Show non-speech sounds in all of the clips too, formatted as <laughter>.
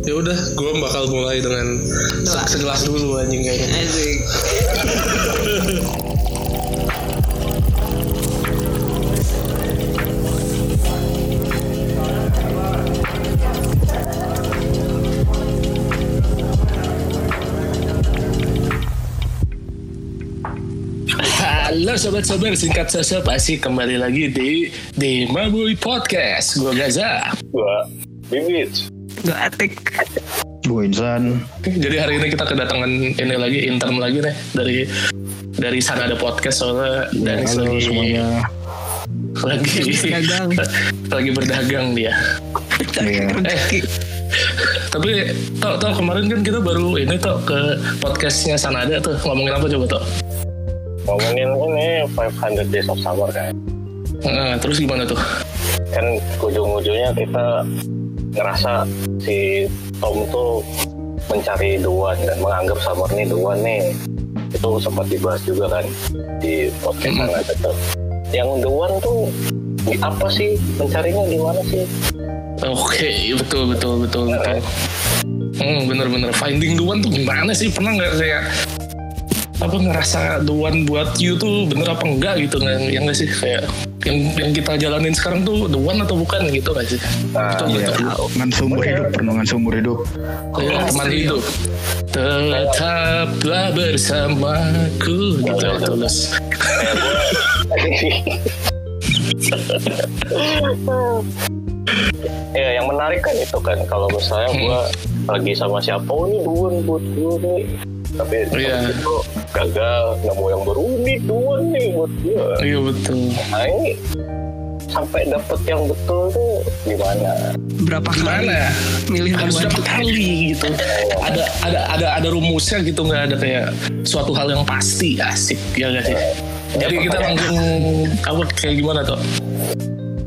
Ya udah, gue bakal mulai dengan Doa. segelas dulu anjing kayaknya. Asik. Halo sobat-sobat singkat saja pasti kembali lagi di di Mabui Podcast. Gue Gaza. gua bibit Gue atik. Gue Insan. Jadi hari ini kita kedatangan ini lagi intern lagi nih dari dari sana ada podcast soalnya Danis Halo lagi semuanya. lagi Berdagang. <laughs> lagi berdagang dia. Iya. Rezeki. Tapi tau tau kemarin kan kita baru ini tau ke podcastnya Sanada tuh ngomongin apa coba tau? ngomongin ini 500 Days of Summer kan Nah, terus gimana tuh? kan ujung-ujungnya kita ngerasa si Tom tuh mencari Duan dan menganggap Summer nih Duan nih. Itu sempat dibahas juga kan di podcast Hmm. yang ada tuh yang Duan tuh di apa sih? Mencarinya di mana sih? Oke, betul betul betul betul. Hmm, bener-bener finding the one tuh gimana sih? Pernah nggak kayak apa ngerasa the one buat you tuh bener apa enggak gitu nggak yang nggak sih? Kayak yang yang kita jalanin sekarang tuh the one atau bukan gitu nggak sih? Nah, Betul Iya. betul. Ngan seumur hidup, perenungan seumur hidup. Ya, teman hidup tetaplah bersamaku gitu tulus. <laughs> ya yang menarik kan itu kan kalau misalnya gua lagi sama siapa oh ini buat gue nih tapi Iya. habis itu gagal nemu yang baru ini duan nih buat gue Iya betul. nah ini sampai dapet yang betul tuh gimana? Berapa kali Gimana? milih harus dapat kali gitu. Ada ada ada ada rumusnya gitu nggak ada kayak suatu hal yang pasti asik ya gak sih? Jadi kita langsung apa kayak gimana tuh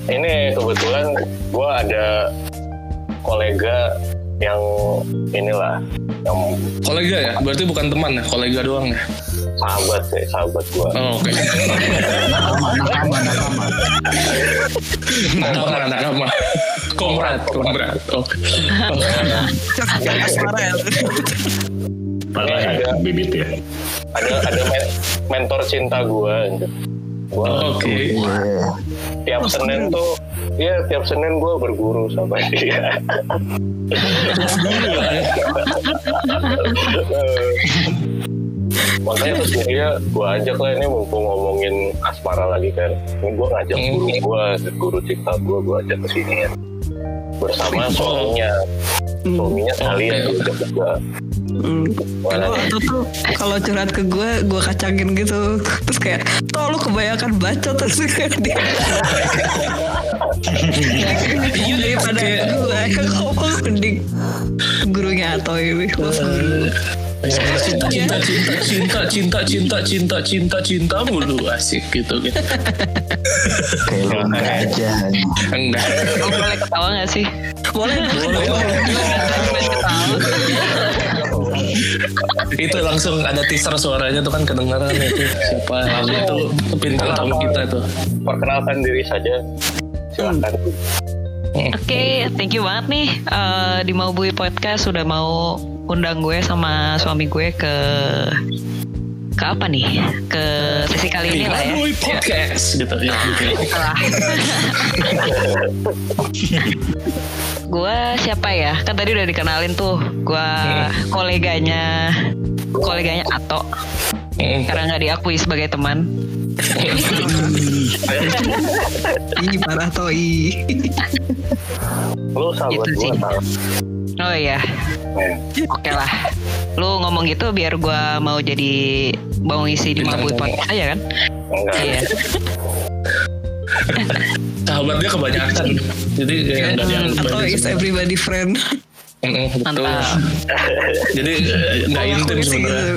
ini kebetulan gua ada kolega yang inilah yang kolega ya berarti bukan teman ya kolega doang ya sahabat sih sahabat gua oh, oke Nakama, nakama, nakama. nakama nakama komrad komrad oke Asmara ya. Ini ada bibit ya. ada ada men- mentor cinta gua gua oke Iya. tiap Senin tuh Iya tiap Senin gue berguru sama <laughs> dia. Makanya terus dia gue ajak lah ini mumpung ngomongin asmara lagi kan. Ini gue ngajak Hmm. guru gue, guru cinta gue, gue ajak ke sini ya. Bersama suaminya. Suaminya sekalian Oke. diajak juga. Hmm. Kalau waktu tuh kalau curhat ke gue, gue kacangin gitu. Terus kayak, toh lu kebanyakan baca terus kayak dia. <laughs> Iya daripada gue ngomong <laughs> mending gurunya atau ini. Cinta cinta cinta cinta cinta cinta cinta cinta cinta mulu. Asik gitu gitu. Kayak lu enggak aja. enggak. Boleh ketawa gak sih? Boleh. Boleh. Itu langsung ada teaser suaranya tuh kan kedengaran itu siapa itu bintang tamu kita tuh. Perkenalkan diri saja. Silakan. Oke, thank you banget nih eh, di Mau Bui Podcast sudah mau undang gue sama suami gue ke ke apa nih? Ke sesi kali ini lah ya. Podcast <laughs> gitu ya <laughs> gue siapa ya? Kan tadi udah dikenalin tuh. Gue koleganya koleganya Ato Hmm. karena nggak diakui sebagai teman. <laughs> Ih parah toi. Lu sahabat Gitu gue tau. Oh iya, Eh, oke lah. Lu ngomong gitu biar gue mau jadi mau ngisi di tamu. Podcast aja kan? Enggak. Iya. sahabat dia kebanyakan jadi kayak nggak dianggap Atau banyak. is everybody friend. Mm, betul Mantap. jadi nggak intim sebenarnya.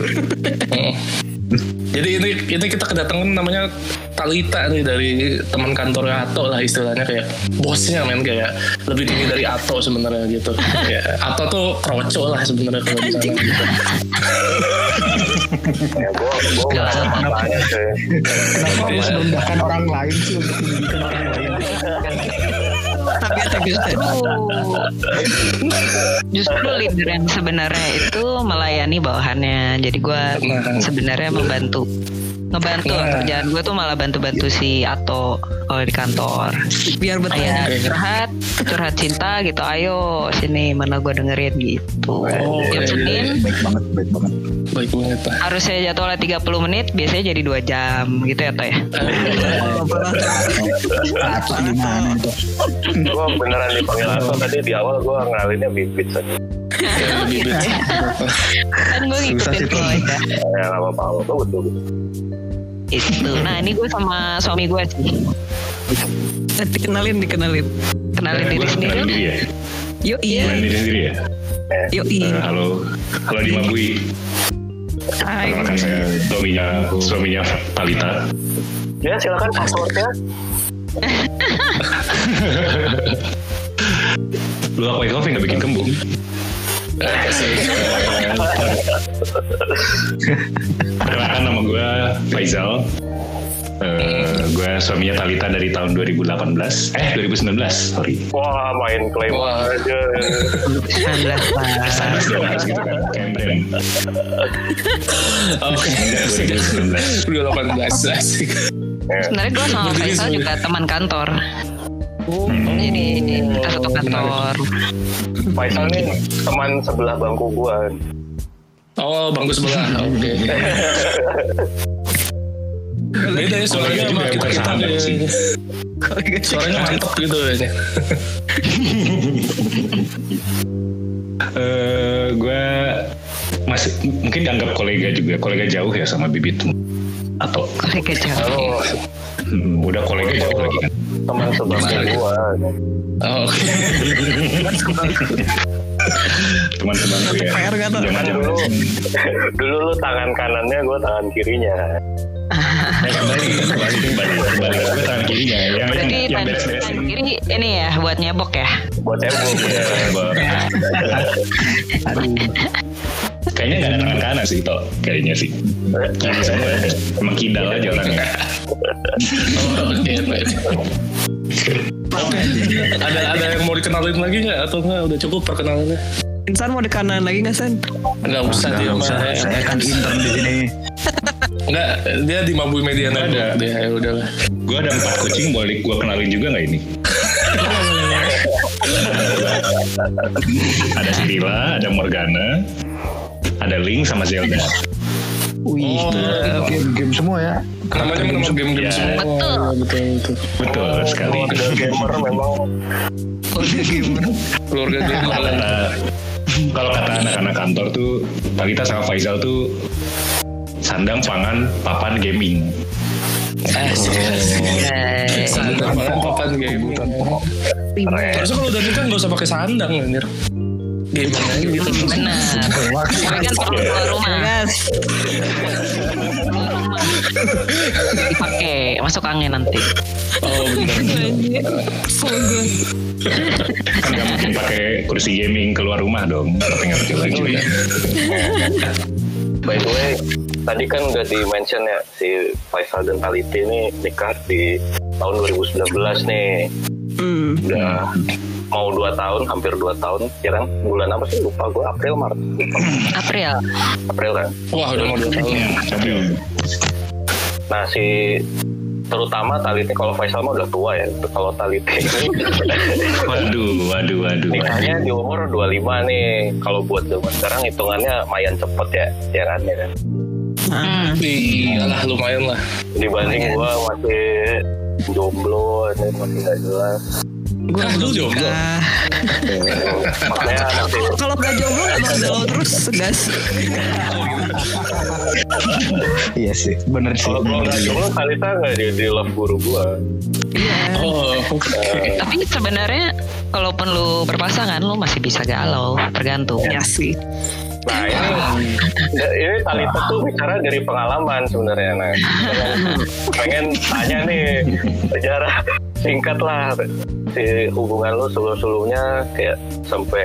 Jadi ini ini kita kedatangan namanya Talita nih dari teman kantornya Ato lah istilahnya kayak bosnya men kayak lebih tinggi dari Ato sebenarnya gitu ya, Ato tuh kroco lah sebenarnya kalau di sana gitu. Ya, gue gue nggak ada apa-apanya sih. Kenapa harus merendahkan orang lain sih untuk menjadikan orang lain? Biasa. Justru leader yang sebenarnya itu melayani bawahannya. Jadi gue Nah. sebenarnya membantu. Ngebantu lah Nah. kerjaan gue tuh malah bantu-bantu si Ato kalau di kantor. Biar betul. Kayak curhat, curhat cinta gitu. Ayo sini mana gue dengerin gitu. Oh, Tiap iya, Senin Baik banget, baik banget. Baik banget lah. harusnya jadwalnya 30 menit, biasanya jadi 2 jam gitu ya Toh ya. Atau gimana itu? gue beneran dipanggil Ato tadi di awal gue ngalinnya bibit saja Ya, bibit. Kan gue Susah ngikutin sih, Tom. flow aja. ya apa-apa betul betul Itu. Nah ini gue sama suami gue sih. Eh, Dikenalin dikenalin. Kenalin diri sendiri. kenalin diri ya. Yuk iya. Kenalin diri sendiri ya. Yuk Eh, iya. halo, halo di Mabui. Hai. Perkenalkan saya suaminya, suaminya Talita. ya silakan passwordnya Lu apa kopi nggak bikin kembung? Perkenalkan nama gue Faizal. Eh, gue suaminya Talita dari tahun 2018 eh 2019 sorry wah main klaim Wah. aja 19. Standar jelas gitu kan brand Oke. 2019 2018 asik. Sebenarnya gue sama Faisal juga teman kantor. Jadi kita satu kantor. Faisal nih teman sebelah bangku gue Oh, bangku sebelah. <laughs> Oke. Beda ya suaranya sama kita bukan kita sih. Suaranya mantep gitu ya. <laughs> Eh, gue masih mungkin dianggap kolega juga kolega jauh ya sama bibit atau Kolega jauh. lalu hmm, udah kolega jauh lagi kan? Teman sebangku gue Oh, Oke. teman temanku ya. PR nggak tuh? Jangan- kan jangan- dulu dulu lu tangan kanannya gue tangan kirinya. Eh, kembali kembali kembali kembali. Gue tangan kirinya. Yang yang, Berarti yang tangan beres-beres tangan ini kiri ini ya buat nyebok ya. buat cebok ya <laughs> kayaknya nggak ada tangan kanan sih toh kayaknya sih <laughs> emang kidal aja orangnya Oh, Oke. baik. Oke. <laughs> Ada ada yang mau dikenalin lagi nggak atau nggak udah cukup perkenalannya? Insan mau di kanan lagi nggak Sen? Nggak usah dia Nggak usah, saya kan <laughs> intern di sini. Nggak, dia di Mabui Media Nggak ada. Network dia ya udah. gue ada empat kucing boleh gue kenalin juga nggak ini ada Sirila ada Morgana ada Link sama Zelda Wih, Oh, game-game semua ya. Namanya nama game-game Ya. semua. Betul. Betul, betul. betul sekali Keluarga gamer memang Keluarga dia kalau kata kalau kata anak-anak kantor tuh Talita sama Faisal tuh sandang pangan papan gaming asik. Guys. Sandang banget papan game. Harusnya kalau udah nikah nggak usah pakai sandang anjir. Game aja gitu. Benar. Kan keluar rumah. Rumah. Dipakai masuk angin nanti. Oh. Semoga. kan nggak mungkin pakai kursi gaming keluar rumah dong tapi nggak pakai baju ya by the way tadi kan udah di mention ya si Faisal dan Taliti ini nikah di tahun 2019 nih Hmm. udah mau dua tahun hampir dua tahun sekarang bulan apa sih lupa gue April Maret. April. April kan Wah udah mau dua tahun. tapi nah si terutama Taliti kalau Faisal mah udah tua ya kalau Taliti ini <laughs> waduh waduh waduh nikahnya di umur 25 nih kalau buat zaman sekarang hitungannya lumayan cepet ya ya kan ya kan Hmm. Iya lah lumayan lah. dibanding gua masih jomblo ini masih nggak jelas Gue Ah, lu jomblo? <laughs> Kalau nggak jomblo nggak mau galau terus gas. Iya sih, bener sih. kalau nggak jomblo Talita nggak di, di love guru gua Iya. Oh oke. Tapi sebenarnya kalaupun lu berpasangan lu masih bisa galau, tergantung. Ya sih. nah ini ini Talita tuh bicara dari pengalaman sebenarnya nah pengen, pengen tanya nih sejarah singkat lah si hubungan lu sebelum-sebelumnya kayak sampai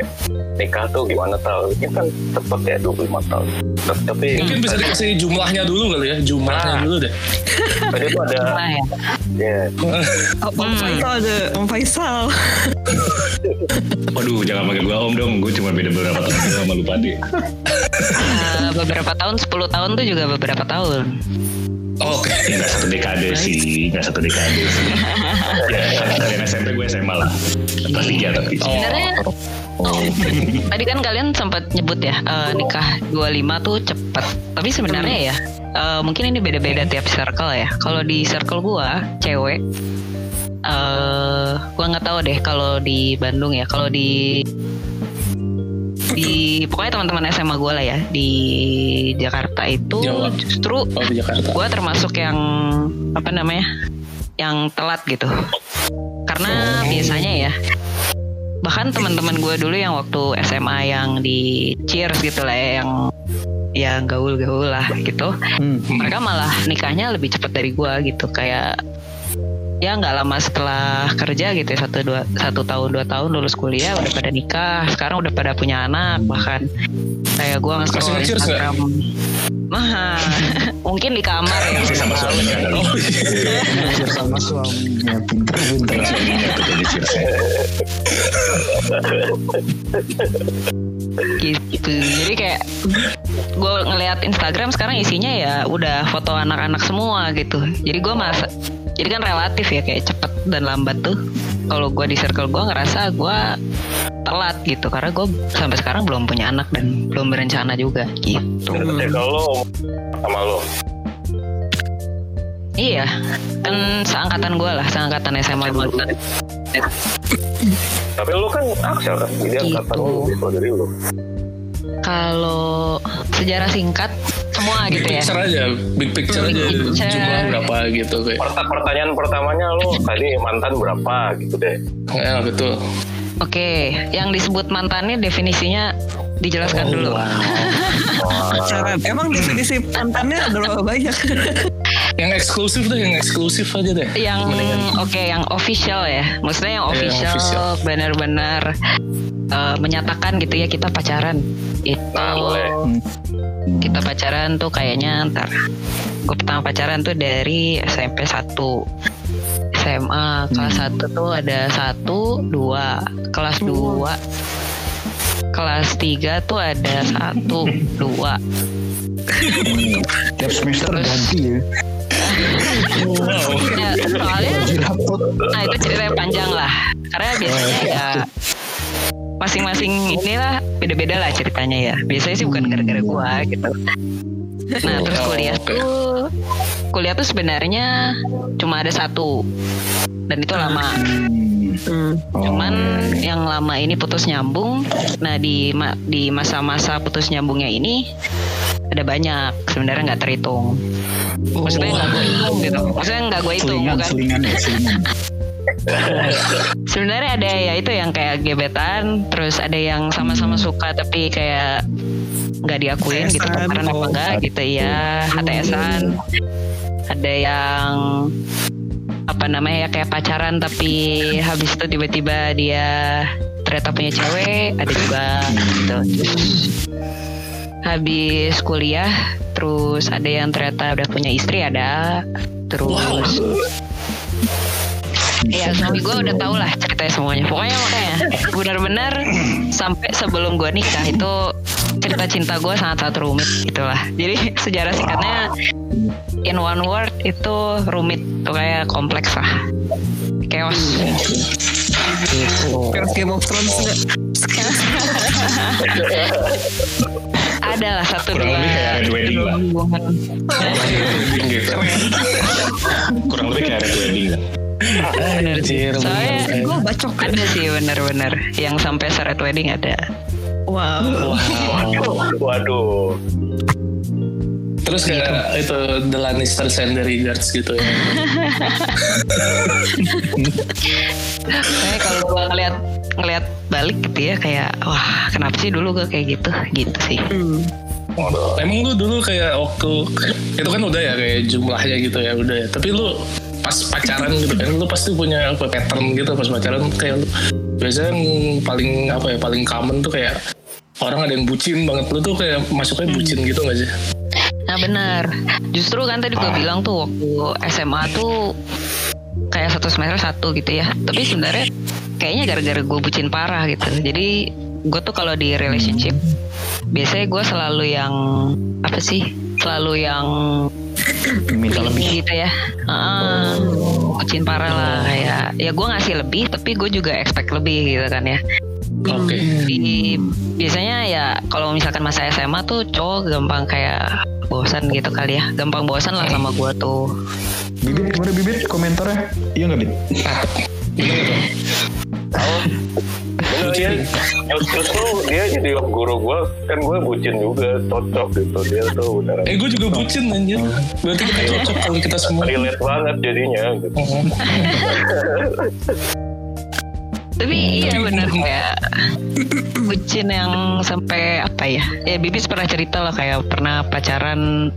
nikah tuh gimana tau ini kan cepet ya 25 tahun tapi Mungkin bisa dikasih jumlahnya dulu kali ya. Jumlahnya Ah. dulu deh. tadi tuh ada Nah, ya. ya Oh, Om Faisal ada Om Faisal. <laughs> Waduh, jangan panggil gue om dong. Gue cuma beda beberapa tahun sama lu Padi. Eh, beberapa tahun 10 tahun tuh juga beberapa tahun Oke. Enggak satu dekade sih, enggak satu dekade sih. ya, kalian SMP gue SMA lah. Kelas tiga tapi. sebenarnya tadi kan kalian sempat nyebut ya eh, nikah 25 tuh cepet tapi sebenarnya ya eh, mungkin ini beda-beda tiap circle ya kalau di circle gua cewek eh gua nggak tahu deh kalau di Bandung ya kalau di di pokoknya teman-teman SMA gue lah ya di Jakarta itu Jawa. justru Oh di Jakarta. gue termasuk yang apa namanya yang telat gitu karena biasanya ya bahkan teman-teman gue dulu yang waktu SMA yang di Cheers gitu lah ya, yang yang gaul-gaul lah gitu Hmm. mereka malah nikahnya lebih cepat dari gue gitu kayak ya nggak lama setelah kerja gitu ya satu dua satu tahun dua tahun lulus kuliah udah pada nikah sekarang udah pada punya anak bahkan kayak gue nggak? Instagram Nah, <laughs> mungkin di kamar ya. Masih sama suaminya. <laughs> Oh iya. Sama suaminya jadi cheers. gitu jadi kayak gue ngeliat Instagram sekarang isinya ya udah foto anak-anak semua gitu jadi gue masa jadi kan relatif ya kayak cepet dan lambat tuh kalau gue di circle gue ngerasa gue telat gitu karena gue sampai sekarang belum punya anak dan belum berencana juga gitu Ya kalau sama lo, iya kan seangkatan gue lah seangkatan SMA dulu tapi lo kan Axel kan, jadi angkatan Gitu. lo tua dari lo. Kalau sejarah singkat semua Big gitu ya picture aja, big picture Big aja picture. jumlah berapa gitu kayak. Perta- pertanyaan pertamanya lo tadi mantan berapa gitu deh. Ya betul. Oke, yang disebut mantannya definisinya dijelaskan dulu. Pacaran. <laughs> Emang definisi mantannya ada berapa banyak? <laughs> Yang eksklusif deh, yang eksklusif aja deh. Yang oke, yang official ya. Maksudnya yang Iya, official, official. benar-benar eh, menyatakan gitu ya kita pacaran. Itu Nah, boleh. kita pacaran tuh kayaknya ntar. Gue pertama pacaran tuh dari SMP 1 SMA kelas 1 tuh ada 1, 2 Kelas 2 Kelas 3 tuh ada 1, 2 <laughs> Tiap semester Terus- ganti ya. Ya, soalnya. Nah itu ceritanya panjang lah. Karena biasanya ya Masing-masing inilah Beda-beda lah ceritanya ya. Biasanya sih bukan gara-gara gua gitu. Nah terus kuliah tuh Kuliah tuh sebenarnya Cuma ada satu. Dan itu lama Hmm. Oh, Cuman iya, iya. yang lama ini putus nyambung Nah di ma- di masa-masa putus nyambungnya ini Ada banyak Sebenarnya nggak terhitung Maksudnya nggak gue hitung gitu Maksudnya nggak gue hitung selingan, bukan selingan ya, selingan. <laughs> sebenarnya ada ya itu yang kayak gebetan terus ada yang sama-sama suka tapi kayak nggak diakuin gitu pacaran apa oh. enggak gitu ya HTSan ada yang apa namanya ya kayak pacaran tapi habis itu tiba-tiba dia ternyata punya cewek ada juga gitu. Habis kuliah terus ada yang ternyata udah punya istri ada. Terus Iya suami gue udah tau lah ceritanya semuanya. Pokoknya makanya benar-benar sampai sebelum gue nikah itu cerita cinta gue sangat-sangat rumit gitulah Jadi <laughs> sejarah singkatnya in one word itu rumit tuh kayak kompleks lah Chaos Kayak Game of Thrones nggak? <laughs> Ada lah satu Kurang dua lebih kayak Red Wedding lah. hubungan. gitu. <laughs> Kurang lebih kayak red wedding lah. Anjir, Soalnya. Gue bacok. ada sih bener-bener Yang sampai seret wedding ada Wow. Waduh. Terus kayak itu The Lannisters and the Regards gitu ya. Saya kalau gue ngeliat ngeliat balik gitu ya kayak wah kenapa sih dulu gue kayak gitu gitu sih Hmm. Emang lu dulu kayak waktu itu kan udah ya kayak jumlahnya gitu ya udah ya. Tapi lu pas pacaran gitu kan lu pasti punya apa pattern gitu pas pacaran kayak lu biasanya yang paling apa ya paling common tuh kayak orang ada yang bucin banget. Lu tuh kayak masuknya bucin gitu gak sih? Nah benar, justru kan tadi gue bilang tuh waktu SMA tuh kayak satu semester satu gitu ya. Tapi sebenarnya kayaknya gara-gara gue bucin parah gitu. Jadi gue tuh kalau di relationship biasanya gue selalu yang apa sih? Selalu yang Minta lebih. gitu ya. Heeh. bucin parah lah kayak ya gue ngasih lebih tapi gue juga expect lebih gitu kan ya Oke. di biasanya ya kalau misalkan masa SMA tuh cowok gampang kayak bosan gitu kali ya gampang bosan lah sama gue tuh Bibit gimana bibit komentarnya? Iya nggak bit? Gimana tuh? Bener ya, terus justru dia jadi guru gue kan gue bucin juga cocok gitu dia tuh beneran Eh gue juga bucin anjir. Berarti kita cocok kalau kita semua. relate banget jadinya gitu. <laughs> tapi iya benar kayak bucin yang sampai apa ya ya Bibis pernah cerita lah kayak pernah pacaran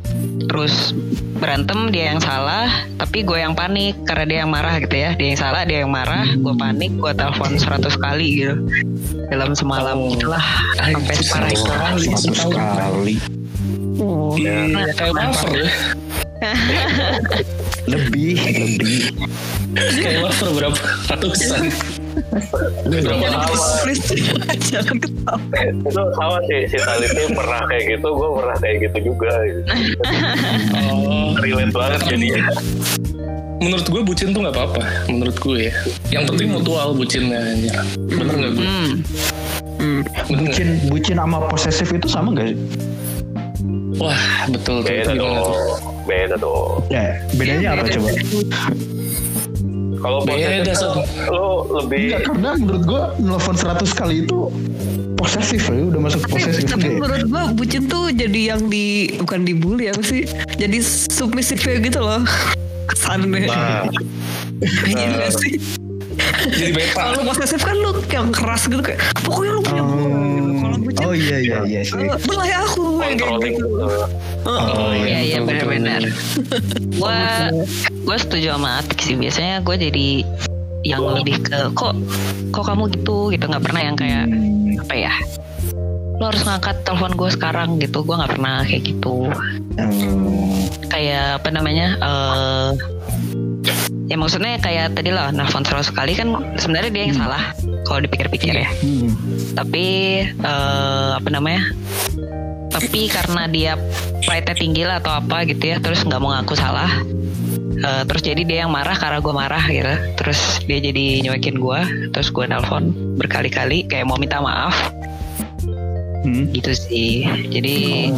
terus berantem dia yang salah tapi gue yang panik karena dia yang marah gitu ya dia yang salah dia yang marah gue panik gue telepon 100 kali gitu dalam semalam Oh. gitulah sampai separah itu Satu sekali. sekali. Iya, kayak lover ya. <laughs> Lebih, lebih. Kayak lover berapa ratusan. Berapa jangan ketawa. itu sama sih si Taliti pernah kayak gitu gue pernah kayak gitu juga gitu. Oh, relate banget jadinya menurut gue bucin tuh nggak apa-apa. Menurut gue ya. Yang penting mutual bucinnya. Bener nggak gue? hmm. Nggak? Bucin, bucin sama posesif itu sama gak sih? Wah betul tuh. beda tuh? dong beda dong Ya, bedanya apa coba? Kalau Beda, kan lo lebih Enggak, karena menurut gua nelfon 100 kali itu posesif ya, udah masuk Tapi, posesif tapi deh. menurut gua bucin tuh jadi yang di bukan dibully apa sih? Jadi submisif gitu loh. Kesannya. nah Iya nggak sih? Jadi beta. Kalau posesif kan lu yang keras gitu kayak pokoknya lu punya gua Oh iya iya iya sih. eh, belai aku yang kayak controlling gitu. gitu Oh Iya iya benar-benar. <laughs> Gue gue setuju sama Atik sih. Biasanya gue jadi yang lebih ke kok kok kamu gitu gitu nggak pernah yang kayak apa ya lo harus ngangkat telepon gue sekarang gitu gue nggak pernah kayak gitu Hmm. kayak apa namanya eh ya maksudnya kayak tadi lah nelfon 100 kali kan sebenarnya dia yang salah kalau dipikir-pikir ya Hmm. Tapi eh, apa namanya? Tapi karena dia pride-nya tinggi lah atau apa gitu ya terus nggak mau ngaku salah Eh, terus jadi dia yang marah karena gue marah gitu. Terus dia jadi nyuekin gue terus gue nelpon berkali-kali kayak mau minta maaf. Hmm. gitu sih. Jadi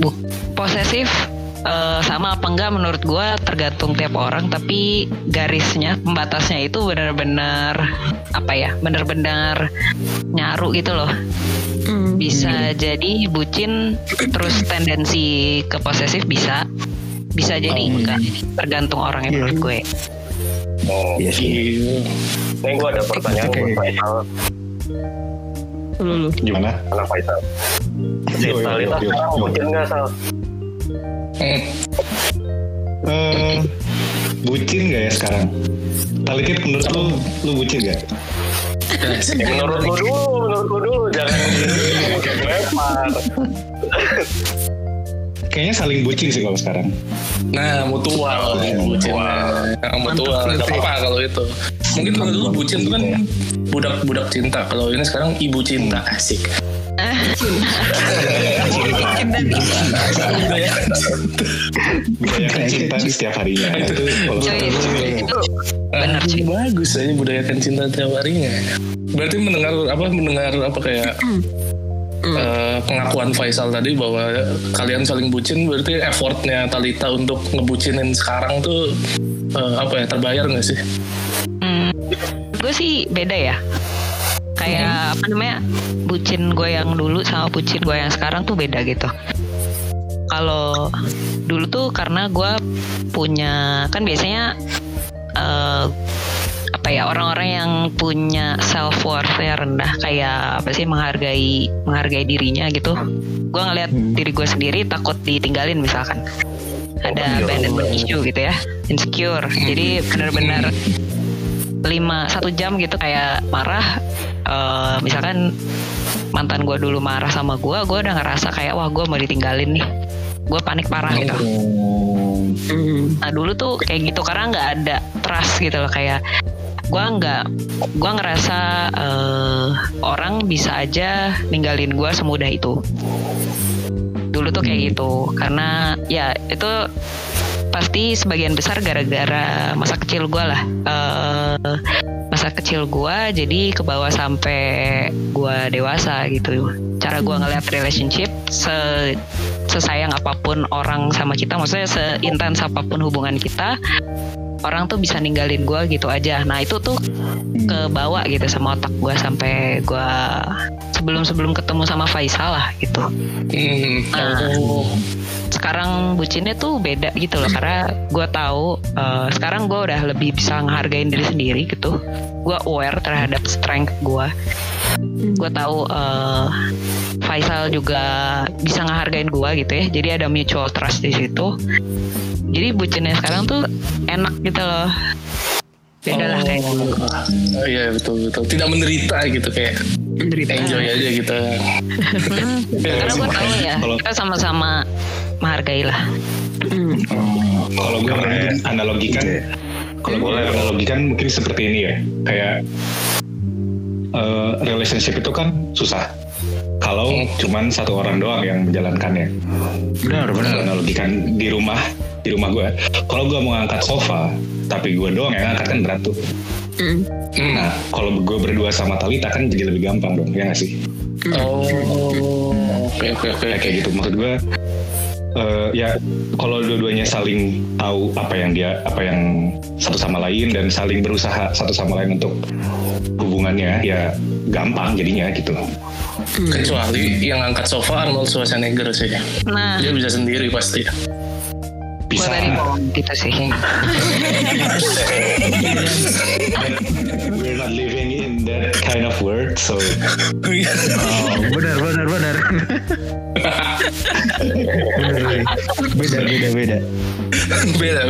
bu- posesif eh, sama apa enggak menurut gue tergantung tiap orang tapi garisnya pembatasnya itu benar-benar apa ya benar-benar nyaru gitu loh Hmm. bisa jadi bucin terus tendensi ke posesif bisa bisa jadi enggak tergantung orangnya Iya. menurut gue oh. Iya sih. Iya. ini gue ada pertanyaan buat. Faisal Lu, lu. Gimana? karena Faisal Talita yo, yo, sekarang bucin nggak Sal? Eh, bucin gak ya sekarang? Talikit menurut lu, lu bucin gak? Ya. Ya, menurut lu dulu menurut lu dulu jangan lempar <laughs> Kayaknya saling bucin sih kalau sekarang. Nah, mutual, bucinnya. Nah, mutual, nggak apa-apa kalau itu. Mungkin kalau dulu bucin itu kan budak-budak cinta. Kalau ini sekarang ibu cinta, asik. Budaya Budayakan cinta setiap harinya. Itu kalau Cuy, sekarang Bener, Ah, cuy. Bagus aja budayakan cinta tiap harinya. Berarti mendengar apa mendengar apa kayak eh, pengakuan Faisal tadi bahwa kalian saling bucin berarti effortnya Talita untuk ngebucinin sekarang tuh eh, apa ya terbayar nggak sih? Hmm, sih beda ya. Kayak apa namanya bucin gue yang dulu sama bucin gue yang sekarang tuh beda gitu. Kalau dulu tuh karena gue punya kan biasanya eh, apa ya orang-orang yang punya self worth nya rendah kayak apa sih menghargai menghargai dirinya gitu. Gue ngeliat diri gue sendiri takut ditinggalin misalkan ada abandonment issue gitu ya insecure jadi benar-benar lima satu jam gitu kayak marah. Eh, misalkan mantan gue dulu marah sama gue gue udah ngerasa kayak wah gue mau ditinggalin nih. Gue panik parah gitu. Hmm. nah dulu tuh kayak gitu karena nggak ada trust gitu loh kayak gue nggak gue ngerasa eh, orang bisa aja ninggalin gue semudah itu. Dulu tuh kayak gitu karena ya itu pasti sebagian besar gara-gara masa kecil gue lah Eh, masa kecil gue jadi ke bawah sampai gue dewasa gitu cara gue ngeliat relationship se sesayang apa pun orang sama kita maksudnya seintens apa pun hubungan kita orang tuh bisa ninggalin gue gitu aja nah itu tuh ke bawah gitu sama otak gue sampai gue sebelum sebelum ketemu sama Faisal lah gitu Hmm. Nah. Oh. Sekarang bucinnya tuh beda gitu loh karena gue tahu eh, sekarang gue udah lebih bisa ngehargain diri sendiri gitu. Gue aware terhadap strength gue gue tahu eh, Faisal juga bisa ngehargain gue gitu ya. Jadi ada mutual trust di situ. Jadi bucinnya sekarang tuh enak gitu loh. Beda lah kayak Oh, iya betul betul. Tidak menderita gitu kayak Menderita. enjoy aja gitu. Hmm, <laughs> karena gue tahu ya kita sama-sama menghargai lah Hmm. Kalau gue analogikan, kalau gue analogikan mungkin seperti ini ya, kayak eh, relationship itu kan susah. Kalau cuman satu orang doang yang menjalankannya. Benar, benar. Kalau analogikan di rumah, di rumah gue, kalau gue mau ngangkat sofa, tapi gue doang yang ngangkat kan berat tuh. Hmm. Nah, kalau gue berdua sama Talita kan jadi lebih gampang dong, ya nggak sih? Oh, oke oke oke. Kayak kayak gitu maksud gue. Eh, ya kalau dua-duanya saling tahu apa yang dia apa yang satu sama lain dan saling berusaha satu sama lain untuk hubungannya ya gampang jadinya gitu. Kecuali yang angkat sofa Arnold Schwarzenegger sih. nah. Dia bisa sendiri pasti. gue bisa tadi mau gitu sih <laughs> that kind of world so Oh, <laughs> benar, benar, benar. Beda, beda, beda. Beda.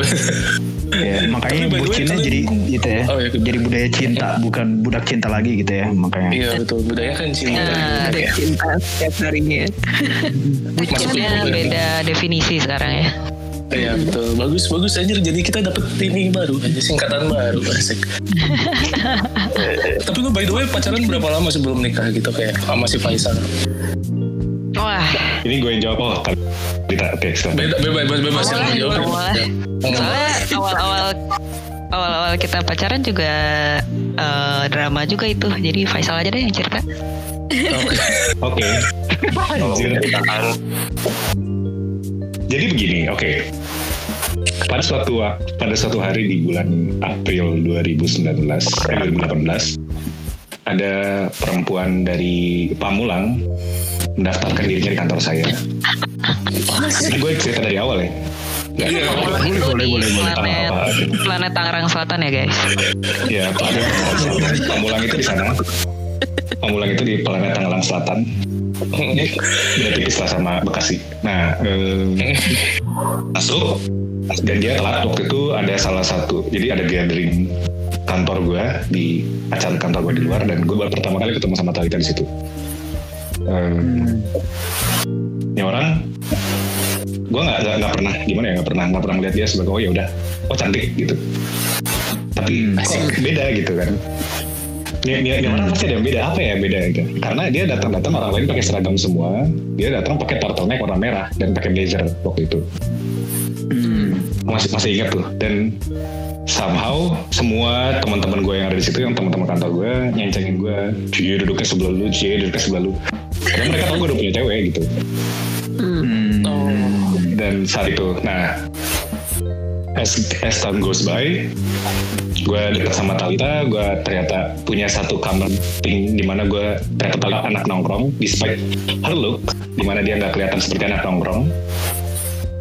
Ya, makanya Tapi way, bucinnya kalian- jadi gitu ya. Oh, iya. Jadi budaya cinta, bukan budak cinta lagi gitu ya. Makanya. Iya betul. Budaya kan cinta. Nah, Ada Ya. cinta setiap harinya. bucinnya beda definisi sekarang ya Iya betul. Bagus bagus aja. Jadi kita dapet ini baru aja singkatan baru asik. <laughs> Tapi lu by the way pacaran berapa lama sebelum nikah gitu kayak sama si Faisal? wah ini gue yang jawab oh Talita oke bebas bebas bebas yang jawab. soalnya awal-awal awal-awal kita pacaran juga eh, drama juga itu jadi Faisal aja deh yang cerita Oke. oke <laughs> Anjir. Jadi begini, oke. Pada suatu pada suatu hari di bulan April 2019, eh, 2018, ada perempuan dari Pamulang mendaftarkan dirinya di kantor saya. Ini gue cerita dari awal ya. Nggak- Iya, boleh, boleh, boleh, boleh. planet Apa-apa. planet Tangerang Selatan ya guys Ya, Planet Pamulang itu di sana. Pamulang itu di planet Tangerang Selatan. Udah tipis lah sama Bekasi. Nah, eh, masuk dan dia telat. Waktu itu ada salah satu. Jadi ada gathering kantor gue di acara kantor gue di luar dan gue baru pertama kali ketemu sama Talita di situ. Eh, Ini orang gue nggak nggak- pernah gimana ya nggak pernah nggak pernah lihat dia sebagai oh ya udah. Oh cantik gitu. Tapi kok beda gitu kan ini, ini, ini orang pasti ada yang beda apa ya beda gitu. Karena dia datang-datang orang lain pakai seragam semua. Dia datang pakai turtleneck warna merah dan pakai blazer waktu itu. Masih masih ingat tuh. Dan somehow semua teman-teman gue yang ada di situ yang teman-teman kantor gue nyencengin gue cie duduknya sebelah lu cie duduknya sebelah lu. Karena mereka tahu gue udah punya cewek gitu. Dan saat itu nah as, as time goes by gue dekat sama Talita gue ternyata punya satu common thing di mana gue ternyata Talita anak nongkrong despite her look di mana dia nggak kelihatan seperti anak nongkrong?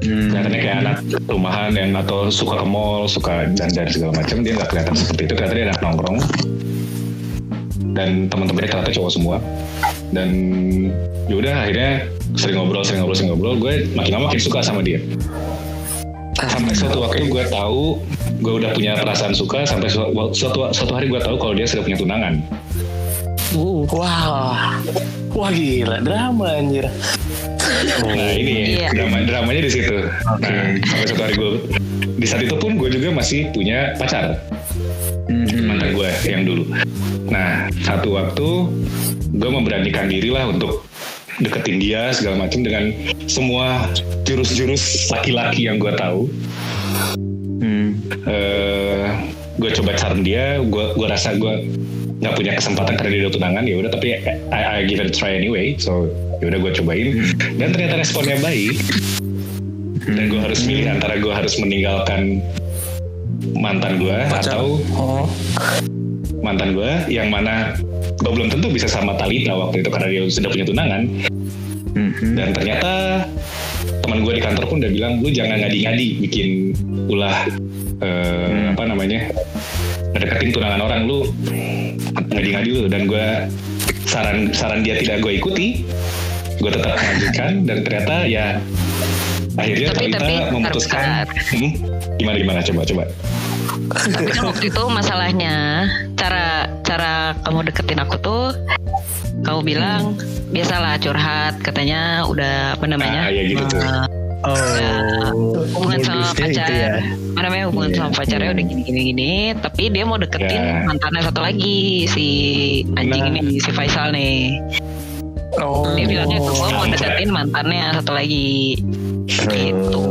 Kelihatannya kayak anak rumahan yang atau suka ke mall suka dandan segala macam dia nggak kelihatan seperti itu. Ternyata dia anak nongkrong. Dan teman-temannya ternyata cowok semua. Dan yaudah akhirnya sering ngobrol sering ngobrol sering ngobrol. Gue makin lama makin suka sama dia sampai suatu waktu gue tahu gue udah punya perasaan suka sampai su- suatu suatu hari gue tahu kalau dia sudah punya tunangan Wah. Wah gila drama anjir. nah ini Iya. drama dramanya di situ nah sampai suatu hari gue di saat itu pun gue juga masih punya pacar mantan gue yang dulu. Nah satu waktu gue memberanikan diri lah untuk deketin dia segala macam dengan semua jurus-jurus laki-laki yang gue tahu. Eh, gue coba charm dia, gue gue rasa gue nggak punya kesempatan karena dia udah tunangan ya udah tapi I, I give it a try anyway so ya udah gue cobain. Dan ternyata responnya baik. Dan gue harus milih antara gue harus meninggalkan mantan gue atau Oh. Mantan gue yang mana gue belum tentu bisa sama Talita waktu itu karena dia sudah punya tunangan. Dan ternyata teman gue di kantor pun udah bilang lu jangan ngadi-ngadi bikin ulah eh, apa namanya ngedeketin tunangan orang. Lu ngadi-ngadi lu dan gue saran saran dia tidak gue ikuti gue tetap melanjutkan. Dan ternyata ya akhirnya Tapi- Talita tapi, memutuskan bentar, Hmm, gimana gimana? Coba coba Tapi kan waktu itu masalahnya cara cara kamu deketin aku tuh kamu bilang biasalah curhat katanya udah apa namanya Ah, ya gitu tuh. eh, Oh, hubungan sama pacar itu ya. apa namanya hubungan Iya. sama pacarnya udah gini gini gini tapi dia mau deketin Ya. mantannya satu lagi si anjing Nah. ini si Faisal nih Oh. dia bilangnya gue mau deketin mantannya satu lagi gitu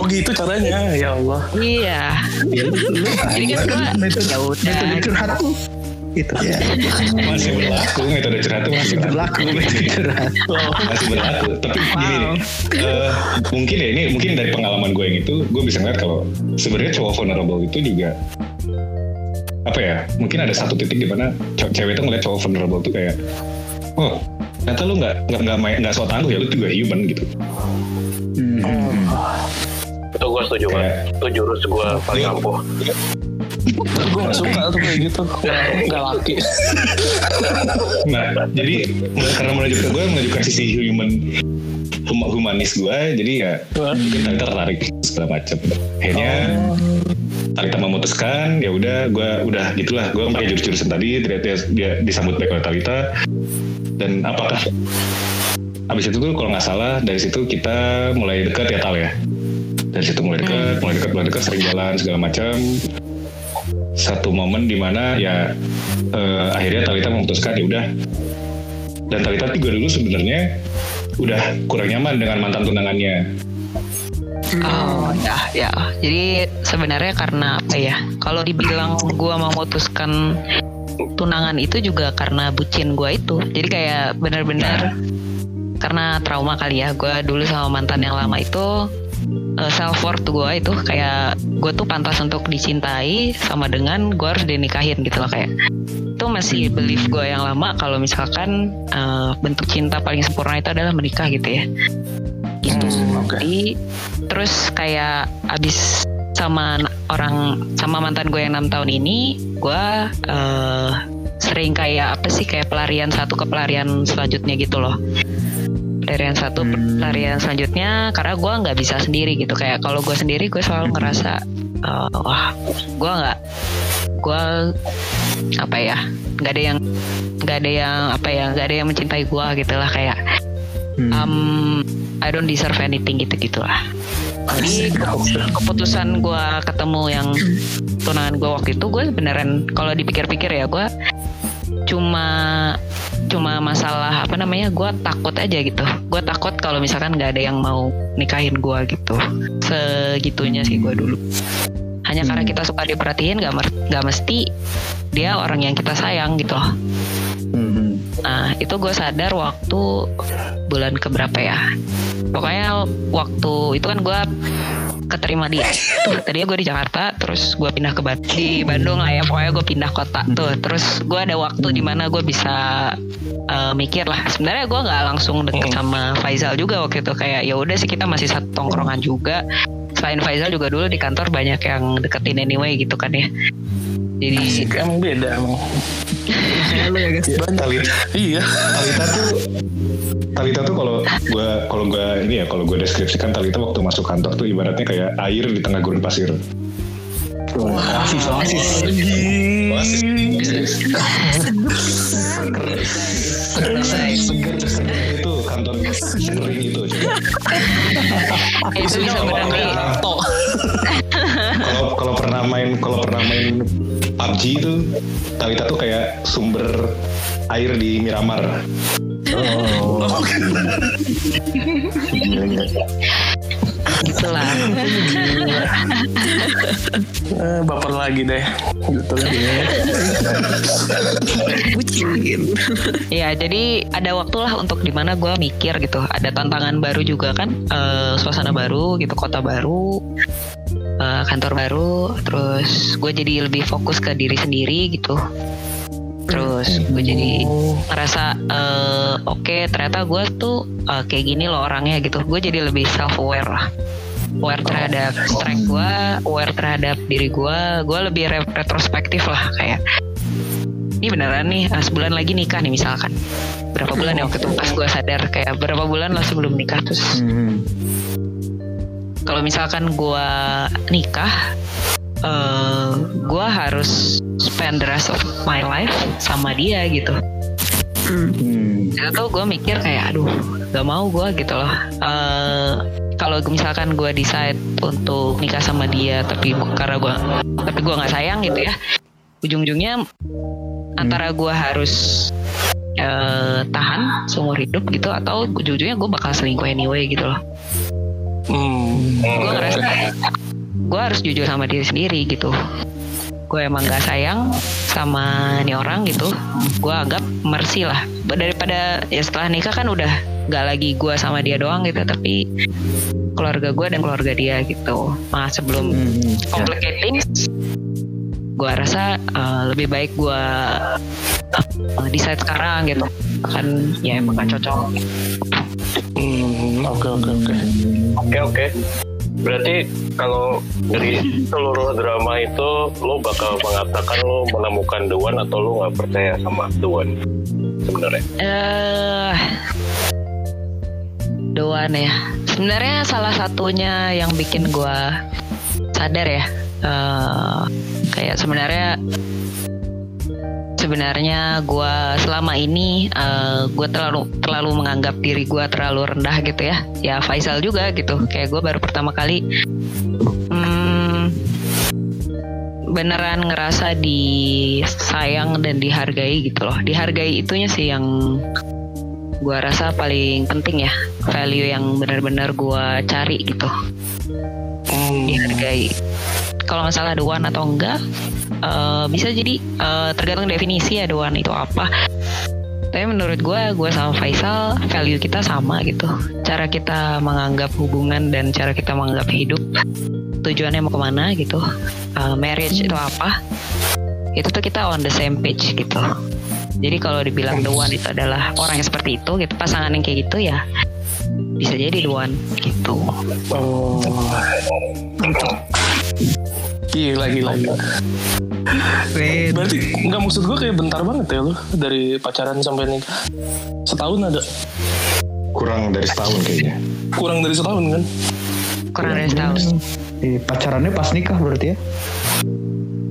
Oh gitu caranya, ya Allah. iya. Jadi kan gue metode, ya udah. metode curhat tuh. Itu ya masih berlaku metode curhat itu masih berlaku metode curhat. Masih berlaku. Tapi gini nih eh, mungkin ya ini mungkin dari pengalaman gue yang itu gue bisa ngeliat kalau sebenarnya cowok vulnerable itu juga apa ya mungkin ada satu titik di mana ce- cewek itu ngeliat cowok vulnerable itu kayak oh ternyata lu nggak nggak nggak main nggak so tangguh ya lu juga human gitu Itu gue setuju banget. Itu jurus gue paling ampuh. Gue gak suka tuh kayak gitu. Nggak nggak laki. nah jadi karena menunjukkan gue menunjukkan sisi human hum- humanis gue jadi ya mungkin Talita tertarik segala macam akhirnya Talita memutuskan ya udah gue udah gitulah gue pakai jurus-jurusan tadi ternyata dia, disambut baik oleh Talita dan apakah habis itu tuh kalau nggak salah dari situ kita mulai dekat ya Tal ya dari situ mulai dekat mulai dekat mulai dekat sering jalan segala macam satu momen di mana ya eh, akhirnya Talita memutuskan ya udah dan Talita juga dulu sebenarnya udah kurang nyaman dengan mantan tunangannya Oh ya ya. Jadi sebenarnya karena apa ya? Kalau dibilang gua mau memutuskan tunangan itu juga karena bucin gua itu. Jadi kayak benar-benar karena trauma kali ya. Gua dulu sama mantan yang lama itu self worth gua itu kayak gue tuh pantas untuk dicintai sama dengan gua harus dinikahin gitu loh kayak itu masih belief gue yang lama kalau misalkan eh, bentuk cinta paling sempurna itu adalah menikah gitu ya. Gitu. Hmm, oke. jadi terus kayak abis sama orang sama mantan gue yang enam tahun ini gue eh, sering kayak apa sih kayak pelarian satu ke pelarian selanjutnya gitu loh pelarian satu pelarian selanjutnya karena gue nggak bisa sendiri gitu. Kayak kalau gue sendiri gue selalu ngerasa eh, wah gue nggak gue apa ya nggak ada yang nggak ada yang apa ya nggak ada yang mencintai gue gitu lah kayak um, I don't deserve anything gitu gitulah. Jadi ke- keputusan gue ketemu yang tunangan gue waktu itu gue beneran kalau dipikir-pikir ya gue cuma cuma masalah apa namanya gue takut aja gitu. Gue takut kalau misalkan nggak ada yang mau nikahin gue gitu. Segitunya sih gue dulu. Hanya karena kita suka diperhatiin nggak mer- nggak mesti dia orang yang kita sayang gitu. loh Nah itu gue sadar waktu bulan keberapa ya? Pokoknya waktu itu kan gue keterima di tadinya gue di Jakarta terus gue pindah ke Bandung di Bandung lah ya. Pokoknya gue pindah kota tuh. Terus gue ada waktu di mana gue bisa eh, mikir lah. Sebenarnya gue nggak langsung deket sama Faizal juga waktu itu. Kayak ya udah sih kita masih satu tongkrongan juga selain Faizal juga dulu di kantor banyak yang deketin anyway gitu kan ya jadi Asik, emang beda emang. Lu ya guys. Talita Iya. Talita tuh Talita tuh kalau gua kalau gua ini ya kalau gua deskripsikan Talita waktu masuk kantor tuh ibaratnya kayak air di tengah gurun pasir. oasis oasis Oasis. Seger seger itu kantornya <laughs> sering itu coba. <laughs> Itu bisa Tok. <laughs> Kalau kalau pernah main kalau pernah main PUBG itu Talita tuh kayak sumber air di Miramar. Oh. Gila, gila. itulah. Eh, baper lagi deh. Gitu Bucin. Ya, jadi ada waktulah untuk di mana gue mikir gitu. Ada tantangan baru juga kan, eh, suasana baru gitu, kota baru, eh, kantor baru. Terus gue jadi lebih fokus ke diri sendiri gitu. Terus gue jadi ngerasa eh, oke ternyata gue tuh eh, kayak gini loh orangnya gitu. Gue jadi lebih self aware lah. Aware terhadap strength gue, aware terhadap diri gue. Gue lebih re- retrospektif lah kayak ini beneran nih ah, sebulan lagi nikah nih misalkan berapa bulan ya waktu itu pas gue sadar kayak berapa bulan lah sebelum nikah terus Hmm. Kalau misalkan gue nikah eh gue harus spend the rest of my life sama dia gitu. Hmm. itu tuh gue mikir kayak aduh gak mau gue gitu loh. Eh kalau misalkan gue decide untuk nikah sama dia tapi karena gue tapi gue nggak sayang gitu ya ujung-ujungnya antara gue harus eh, tahan seumur hidup gitu atau ujung-ujungnya gue bakal selingkuh anyway gitu loh Hmm. gue ngerasa gue harus jujur sama diri sendiri gitu. Gue emang gak sayang sama nih orang gitu. Gue anggap mercy lah. Daripada ya setelah nikah kan udah gak lagi gue sama dia doang gitu tapi keluarga gue dan keluarga dia gitu. Nah sebelum Hmm. complicating gue rasa uh, lebih baik gue uh, decide sekarang gitu. Kan ya emang gak cocok. Hmm, Oke oke oke. Oke oke. Berarti kalau dari seluruh drama itu lo bakal mengatakan lo menemukan the one atau lo nggak percaya sama the one sebenarnya? eh Doan ya. Sebenarnya salah satunya yang bikin gua sadar ya. eh, kayak sebenarnya sebenarnya gua selama ini eh, gua terlalu terlalu menganggap diri gua terlalu rendah gitu ya. Ya Faisal juga gitu. Kayak gua baru pertama kali hmm, beneran ngerasa disayang dan dihargai gitu loh. Dihargai itunya sih yang gua rasa paling penting ya value yang benar-benar gua cari gitu Hmm. dihargai kalau masalah doan atau enggak eh, bisa jadi eh, tergantung definisi ya doan itu apa. Tapi menurut gua gua sama Faisal value kita sama gitu. Cara kita menganggap hubungan dan cara kita menganggap hidup tujuannya mau ke mana gitu. Eh, marriage itu apa itu tuh kita on the same page gitu. Jadi kalau dibilang the one itu adalah orang yang seperti itu gitu pasangan yang kayak gitu ya bisa jadi the one gitu. Oh. Gila gila. gila. Berarti nggak maksud gue kayak bentar banget ya lo dari pacaran sampai nikah. Setahun ada. Kurang dari setahun kayaknya. Kurang dari setahun kan? kurang dari setahun Eh, pacarannya pas nikah berarti ya?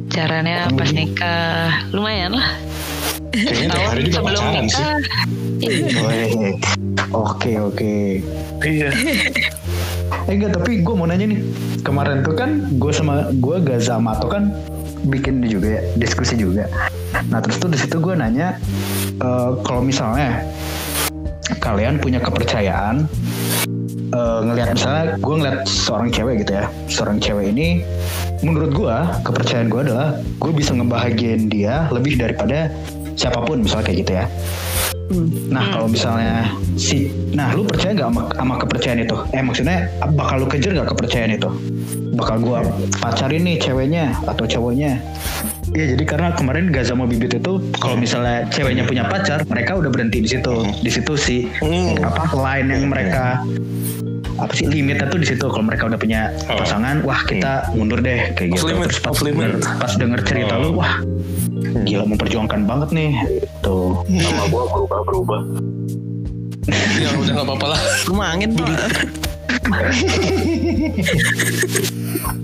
caranya pas nikah lumayan lah Kayaknya tiap tahun hari juga sebelum pacaran sih. nikah Weh. Oke oke. Iya. Eh enggak tapi gue mau nanya nih kemarin tuh kan gue sama gue Gaza Mato kan bikin juga ya diskusi juga. Nah terus tuh di situ gue nanya eh, kalau misalnya kalian punya kepercayaan eh, ngelihat misalnya gue ngeliat seorang cewek gitu ya seorang cewek ini menurut gue kepercayaan gue adalah gue bisa ngebahagiain dia lebih daripada siapa pun misalnya kayak gitu ya Nah kalau misalnya si, nah lu percaya nggak sama, sama kepercayaan itu? Eh maksudnya bakal lu kejar nggak kepercayaan itu? Bakal gua pacarin nih ceweknya atau cowoknya? Iya jadi karena kemarin Gaza sama Bibit itu kalau misalnya ceweknya punya pacar, mereka udah berhenti di situ. Di situ sih Hmm. apa line yang mereka apa sih limitnya tuh di situ kalau mereka udah punya Oh. pasangan wah kita mundur deh kayak Off gitu limit, terus pas off limit. denger, pas denger cerita Oh. lu wah gila memperjuangkan banget nih tuh Sama gue berubah berubah. <laughs> Ya udah nggak apa-apa lah. Lumayan pak. <laughs>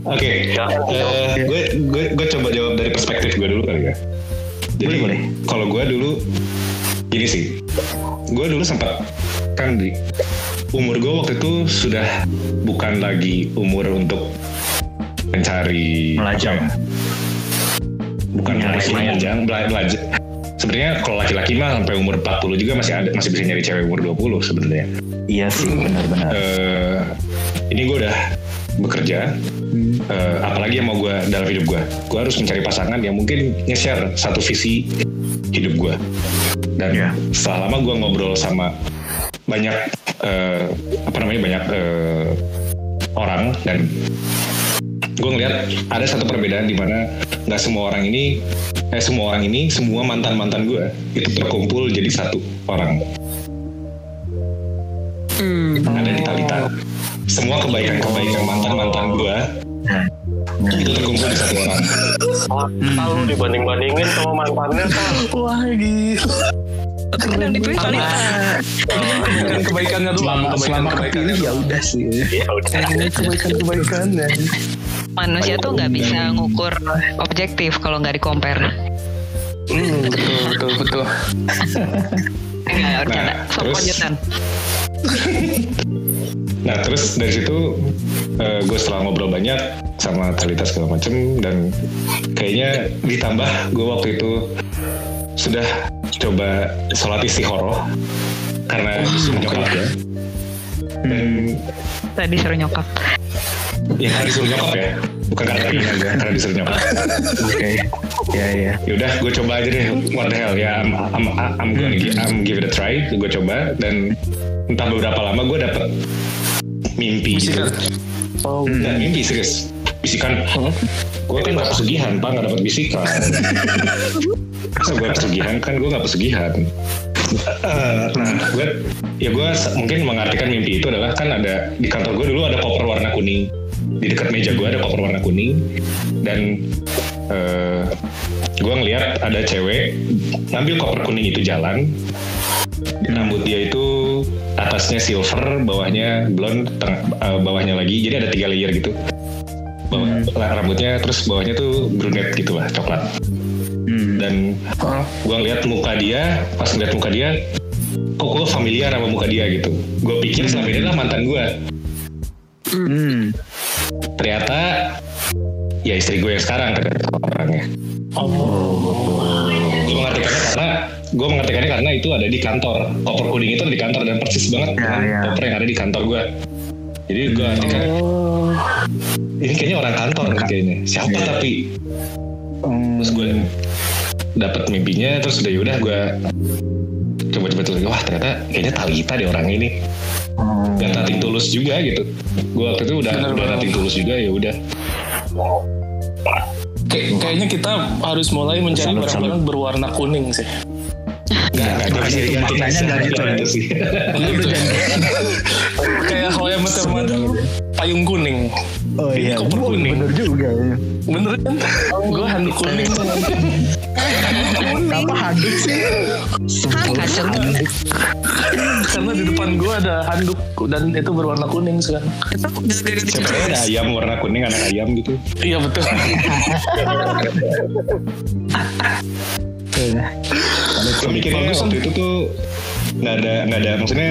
Oke, eh, gue gue gue coba jawab dari perspektif gue dulu kali ya. Jadi Boleh, boleh. kalau gue dulu gini sih, gue dulu sempat kan di umur gue waktu itu sudah bukan lagi umur untuk mencari Melajang. apa ya, bukan Nyari mencari main. melajang bela- belajar sebenarnya kalau laki-laki mah sampai umur 40 juga masih ada masih bisa nyari cewek umur 20 sebenarnya Iya sih benar-benar. eh ini gue udah bekerja eh, apalagi yang mau gue dalam hidup gue gue harus mencari pasangan yang mungkin nge-share satu visi hidup gue dan Iya. setelah lama gue ngobrol sama banyak eh, apa namanya banyak eh, orang dan gue ngeliat ada satu perbedaan di mana nggak semua orang ini eh semua orang ini semua mantan mantan gue itu terkumpul jadi satu orang Hmm. ada di Talita semua kebaikan kebaikan mantan mantan gue itu terkumpul di satu orang kalau dibanding-bandingin sama mantannya kan Wah gila. Yang dipilih. Kebaikan kebaikannya doang. Selama, selama kepilih ya udah sih. ya udah kebaikan kebaikannya. Manusia tuh nggak bisa ngukur objektif kalau nggak di compare. Hmm, betul betul betul. Nah, terus-. Nah terus dari situ gue setelah ngobrol banyak sama Talita segala macem dan kayaknya ditambah gue waktu itu sudah coba sholat istiqoroh karena disuruh nyokap ya dan Tadi suruh nyokap. ya karena disuruh nyokap ya. Bukan karena pengen aja karena disuruh nyokap. Oke. Ya ya. yaudah gue coba aja deh. What the hell? Ya I'm, I'm, I'm gonna give, I'm give it a try. Gue coba dan entah beberapa lama gue dapet mimpi gitu. Bisikan. Oh, dan mimpi serius. Bisikan. Gue kan gak pesugihan pak. Gak dapet bisikan <laughs> masa gue pesugihan? Kan gue gak pesugihan. Eh, nah gue ya gue mungkin mengartikan mimpi itu adalah kan ada di kantor gue dulu ada koper warna kuning. Di dekat meja gue ada koper warna kuning. Dan eh gue ngeliat ada cewek ngambil koper kuning itu jalan. Rambut dia itu atasnya silver bawahnya blonde tengah eh, bawahnya lagi. Jadi ada tiga layer gitu. Bawah lah, rambutnya terus bawahnya tuh brunette gitu lah coklat Hmm. dan gue ngeliat muka dia pas ngeliat muka dia kok gue familiar sama muka dia gitu. Gue pikir selama ini adalah mantan gue Hmm. ternyata ya istri gue yang sekarang ternyata orangnya. Gue mengartikannya karena gue mengartikannya karena itu ada di kantor. Koper kuning itu ada di kantor dan persis banget Ya, dengan ya. koper yang ada di kantor gue jadi gue artikan ini kayaknya orang kantor kayaknya. Siapa tapi Hmm. terus gue dapat mimpinya terus udah yaudah gue coba-coba tulis wah ternyata kayaknya Talita deh orang ini Hmm. dan nating tulus juga gitu gue waktu itu udah Bener udah nating tulus juga ya udah Kayak- kayaknya kita harus mulai mencari barang-barang berwarna kuning sih. nggak nggak Makanya bisa diganti maknanya dari itu ya. itu sih. Kayak Your Mother, payung kuning. Oh iya, koper Wah, kuning. bener juga ya. Bener kan? Gue handuk kuning. Kenapa handuk sih? Kacau. Karena di depan gue ada handuk dan itu berwarna kuning sekarang. siapa ada ayam warna kuning anak ayam gitu Iya betul. Iya. gue mikirnya Bagus, waktu itu tuh nggak ada nggak ada maksudnya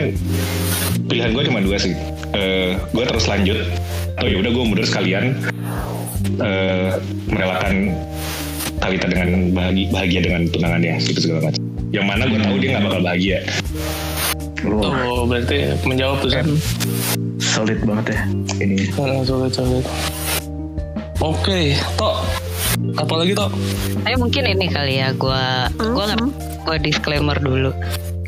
pilihan gue cuma dua sih Eh gue terus lanjut atau ya udah gue mundur sekalian eh merelakan Talita dengan bahagia, bahagia dengan tunangannya gitu segala macam yang mana gue tahu dia nggak bakal bahagia Oh berarti menjawab tuh kan. solid banget ya ini. Hmm, Sulit sulit. Oke, Tok. Apalagi Tok? Tapi mungkin ini kali ya gue gue gue disclaimer dulu.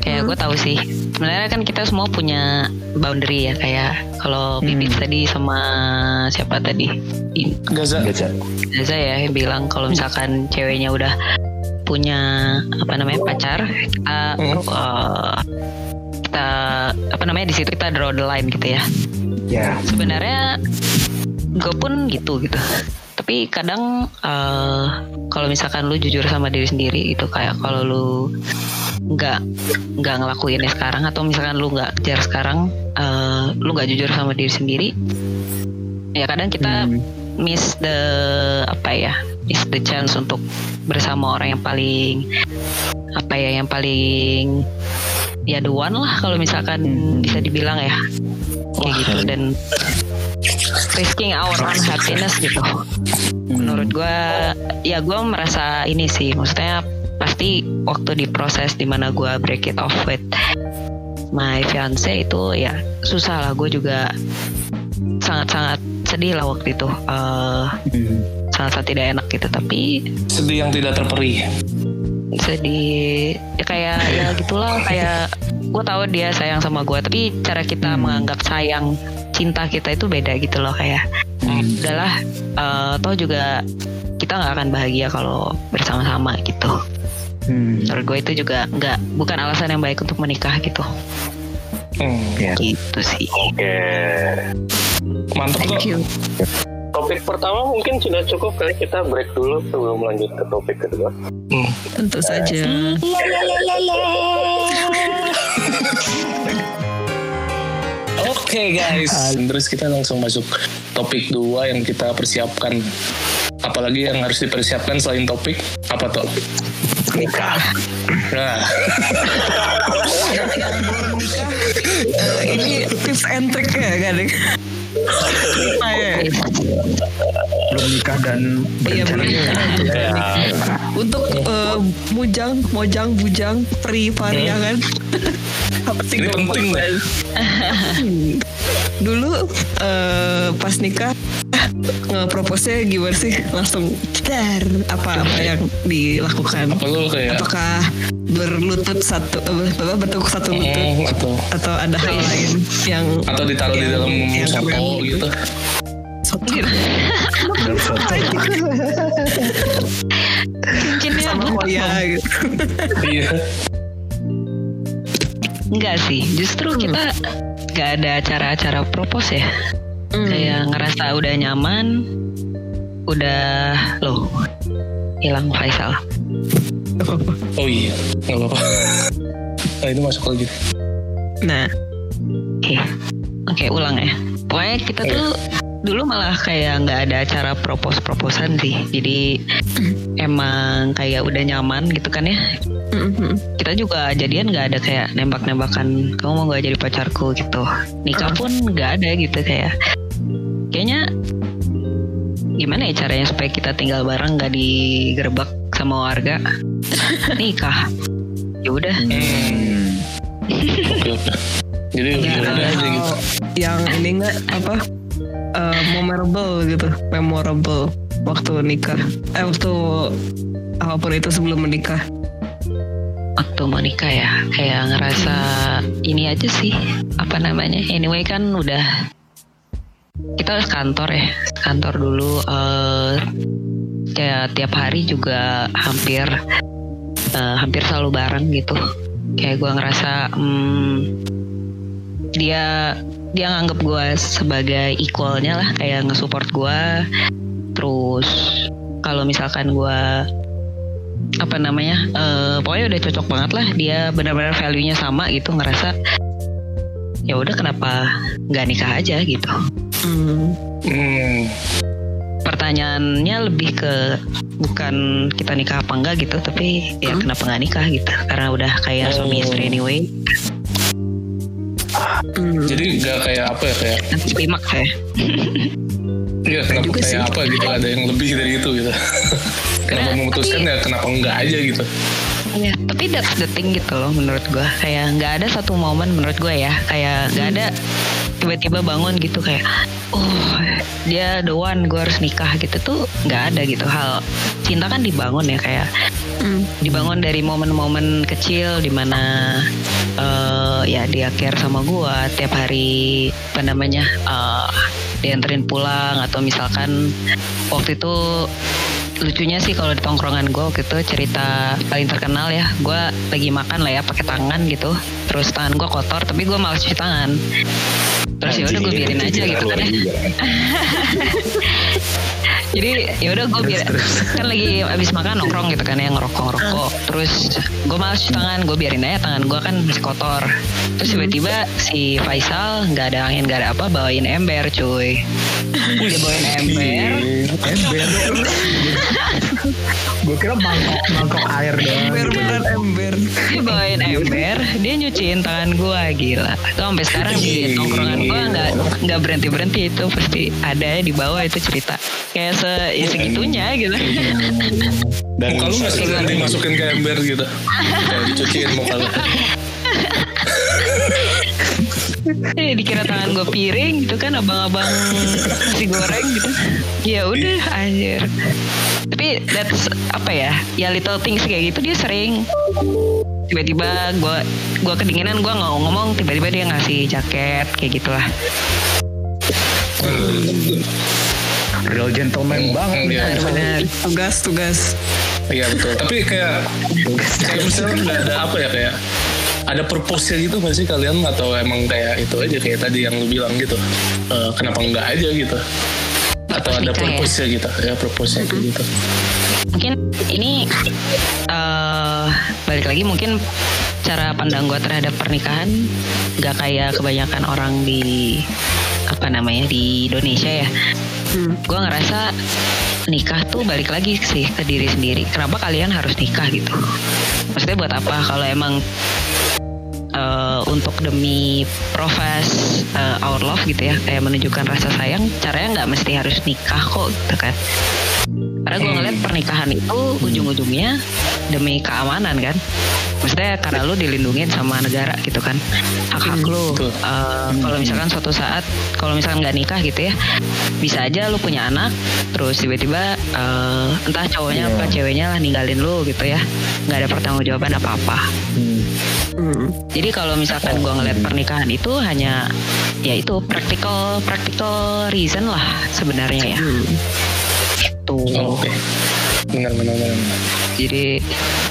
Kayak gue tahu sih. Sebenarnya kan kita semua punya boundary ya kayak kalau Pipit tadi sama siapa tadi Gaza. Gaca. Gaza ya yang bilang kalau misalkan ceweknya udah punya apa namanya pacar kita eh, kita apa namanya di situ kita draw the line gitu ya Ya. sebenarnya gue pun gitu gitu tapi kadang eh, kalau misalkan lu jujur sama diri sendiri itu kayak kalau lu nggak nggak ngelakuinnya sekarang atau misalkan lu nggak kejar sekarang eh, lu nggak jujur sama diri sendiri ya kadang kita Hmm. miss the apa ya miss the chance untuk bersama orang yang paling apa ya yang paling ya the one lah kalau misalkan bisa dibilang ya. Kayak gitu dan risking our own happiness gitu. Menurut gue ya gue merasa ini sih. Maksudnya pasti waktu di proses di mana gue break it off with my fiance itu ya susah lah. Gue juga sangat-sangat sedih lah waktu itu. Eh, sangat-sangat tidak enak gitu tapi Sedih yang tidak terperi. sedih. Ya kayak ya gitulah kayak gue tahu dia sayang sama gue tapi cara kita menganggap sayang cinta kita itu beda gitu loh kayak udahlah eh, toh juga kita nggak akan bahagia kalau bersama-sama gitu Hmm. menurut gue itu juga nggak bukan alasan yang baik untuk menikah gitu Hmm, Ya. gitu sih Oke. mantap kok. thank you Topik pertama mungkin sudah cukup kali kita break dulu sebelum lanjut ke topik kedua. Hmm. Tentu saja. <laughs> <laughs> Oke guys, <laughs> terus kita langsung masuk topik dua yang kita persiapkan. Apalagi yang harus dipersiapkan selain topik apa tuh? Nikah. Nah, Eh, ini tips and trick ya kan? Cerita ya. Belum nikah dan Iya benar. Untuk eh, mujang, mojang, bujang, pri, pari ya kan? <laughs> Sih Ini penting, banget. <laughs> Dulu eh, pas nikah nge-propose gimana sih? Langsung dar apa apa yang dilakukan? apa lu kayak Apakah berlutut satu apa bertukuk satu lutut Hmm, atau atau ada hal lain yang atau ditaruh di yang- dalam yang soto keren gitu. Soto. cincinnya sama dong. gitu. Iya. Enggak sih justru kita nggak ada acara-acara propose ya. Hmm. kayak ngerasa udah nyaman udah loh hilang Faisal. <laughs> Oh iya, nggak apa-apa. Nah <laughs> itu masuk lagi. Nah, oke oke ulang ya. Pokoknya kita tuh dulu malah kayak nggak ada acara propose proposan sih. Jadi emang kayak udah nyaman gitu kan ya? Mm-mm. kita juga jadian nggak ada kayak nembak-nembakan kamu mau nggak jadi pacarku? gitu. Nikah pun nggak ada gitu kayak. Kayaknya gimana ya caranya supaya kita tinggal bareng nggak digerebek sama warga? <laughs> Nikah. Ya udah. Hmm. <laughs> Jadi udah ada aja gitu. yang ini nggak apa eh, memorable gitu, memorable waktu nikah, eh waktu apa pun itu sebelum menikah. waktu mau nikah ya kayak ngerasa ini aja sih apa namanya? Anyway kan udah kita kantor ya kantor dulu eh kayak tiap hari juga hampir eh, hampir selalu bareng gitu. Kayak gue ngerasa hmm, dia dia nganggap gue sebagai equalnya lah kayak nge-support gue terus kalau misalkan gue apa namanya eh, pokoknya udah cocok banget lah dia benar-benar value-nya sama gitu ngerasa ya udah kenapa nggak nikah aja gitu Hmm. Hmm. pertanyaannya lebih ke bukan kita nikah apa enggak gitu tapi ya Hmm? kenapa nggak nikah gitu karena udah kayak suami istri anyway Hmm. Jadi nggak kayak apa ya kayak nanti klimaks <laughs> ya Iya kenapa juga kayak sih. apa gitu ada yang lebih dari itu gitu. <laughs> kenapa Nah, memutuskan tapi- ya kenapa enggak aja gitu. Iya, tapi that's the thing gitu loh menurut gue. Kayak nggak ada satu momen menurut gue ya, kayak nggak ada tiba-tiba bangun gitu kayak, oh dia the one gue harus nikah gitu tuh nggak ada gitu hal cinta kan dibangun ya kayak Hmm. dibangun dari momen-momen kecil di mana eh ya dia care sama gue tiap hari apa namanya eh dianterin pulang atau misalkan waktu itu lucunya sih kalau di tongkrongan gue waktu itu cerita paling terkenal ya. Gue lagi makan lah ya pakai tangan gitu. Terus tangan gue kotor tapi gue malas cuci tangan. Terus ya udah gue biarin aja gitu kan ya. <laughs> jadi ya udah gue biar kan lagi abis makan nongkrong gitu kan ya ngerokok ngerokok. Terus gue malas cuci tangan gue biarin aja tangan gue kan masih kotor. Terus tiba-tiba si Faisal nggak ada angin nggak ada apa bawain ember cuy. Dia bawain ember. Ember. <laughs> gue kira mangkok mangkok air doang Ember gitu. beneran ember. dia bawain ember dia nyuciin tangan gua gila. Itu sampai sekarang di tongkrongan gua nggak nggak berhenti berhenti itu pasti ada di bawah itu cerita. Kayak se ya segitunya gitu. Dan Muka lu gak sekalian dimasukin ke ember gitu. Kayak dicuciin muka lu <laughs> Eh, <laughs> dikira tangan gue piring gitu kan abang-abang nasi goreng gitu. Ya udah anjir. Tapi that's apa ya ya little things kayak gitu dia sering. Tiba-tiba gue gua kedinginan gue nggak ngomong tiba-tiba dia ngasih jaket kayak gitulah. Real gentleman banget Iya. Benar. Tugas tugas. Iya betul. Tapi kayak Kayak misalnya gak ada apa ya kayak ada purpose-nya gitu gak sih kalian? Atau emang kayak itu aja kayak tadi yang lu bilang gitu? Eh, kenapa enggak aja gitu? Atau ada ya? purpose-nya gitu? Ya purpose-nya kayak gitu. Mungkin ini eh balik lagi mungkin cara pandang gue terhadap pernikahan nggak kayak kebanyakan orang di apa namanya di Indonesia ya. Gue ngerasa nikah tuh balik lagi sih ke diri sendiri. Kenapa kalian harus nikah gitu? Maksudnya buat apa? Kalau emang eh, untuk demi profess eh, our love gitu ya kayak menunjukkan rasa sayang caranya nggak mesti harus nikah kok gitu kan. Karena gue ngeliat pernikahan itu ujung-ujungnya demi keamanan kan. Maksudnya karena lu dilindungin sama negara gitu kan hak hak lu. Eh, kalau misalkan suatu saat kalau misalkan nggak nikah gitu ya bisa aja lu punya anak terus tiba-tiba eh, entah cowoknya apa ceweknya lah ninggalin lu gitu ya. Nggak ada pertanggungjawaban apa apa Hmm. jadi kalau misalkan gue ngeliat pernikahan itu hanya ya itu practical practical reason lah sebenarnya ya. Itu. Oh, oke benar benar benar Jadi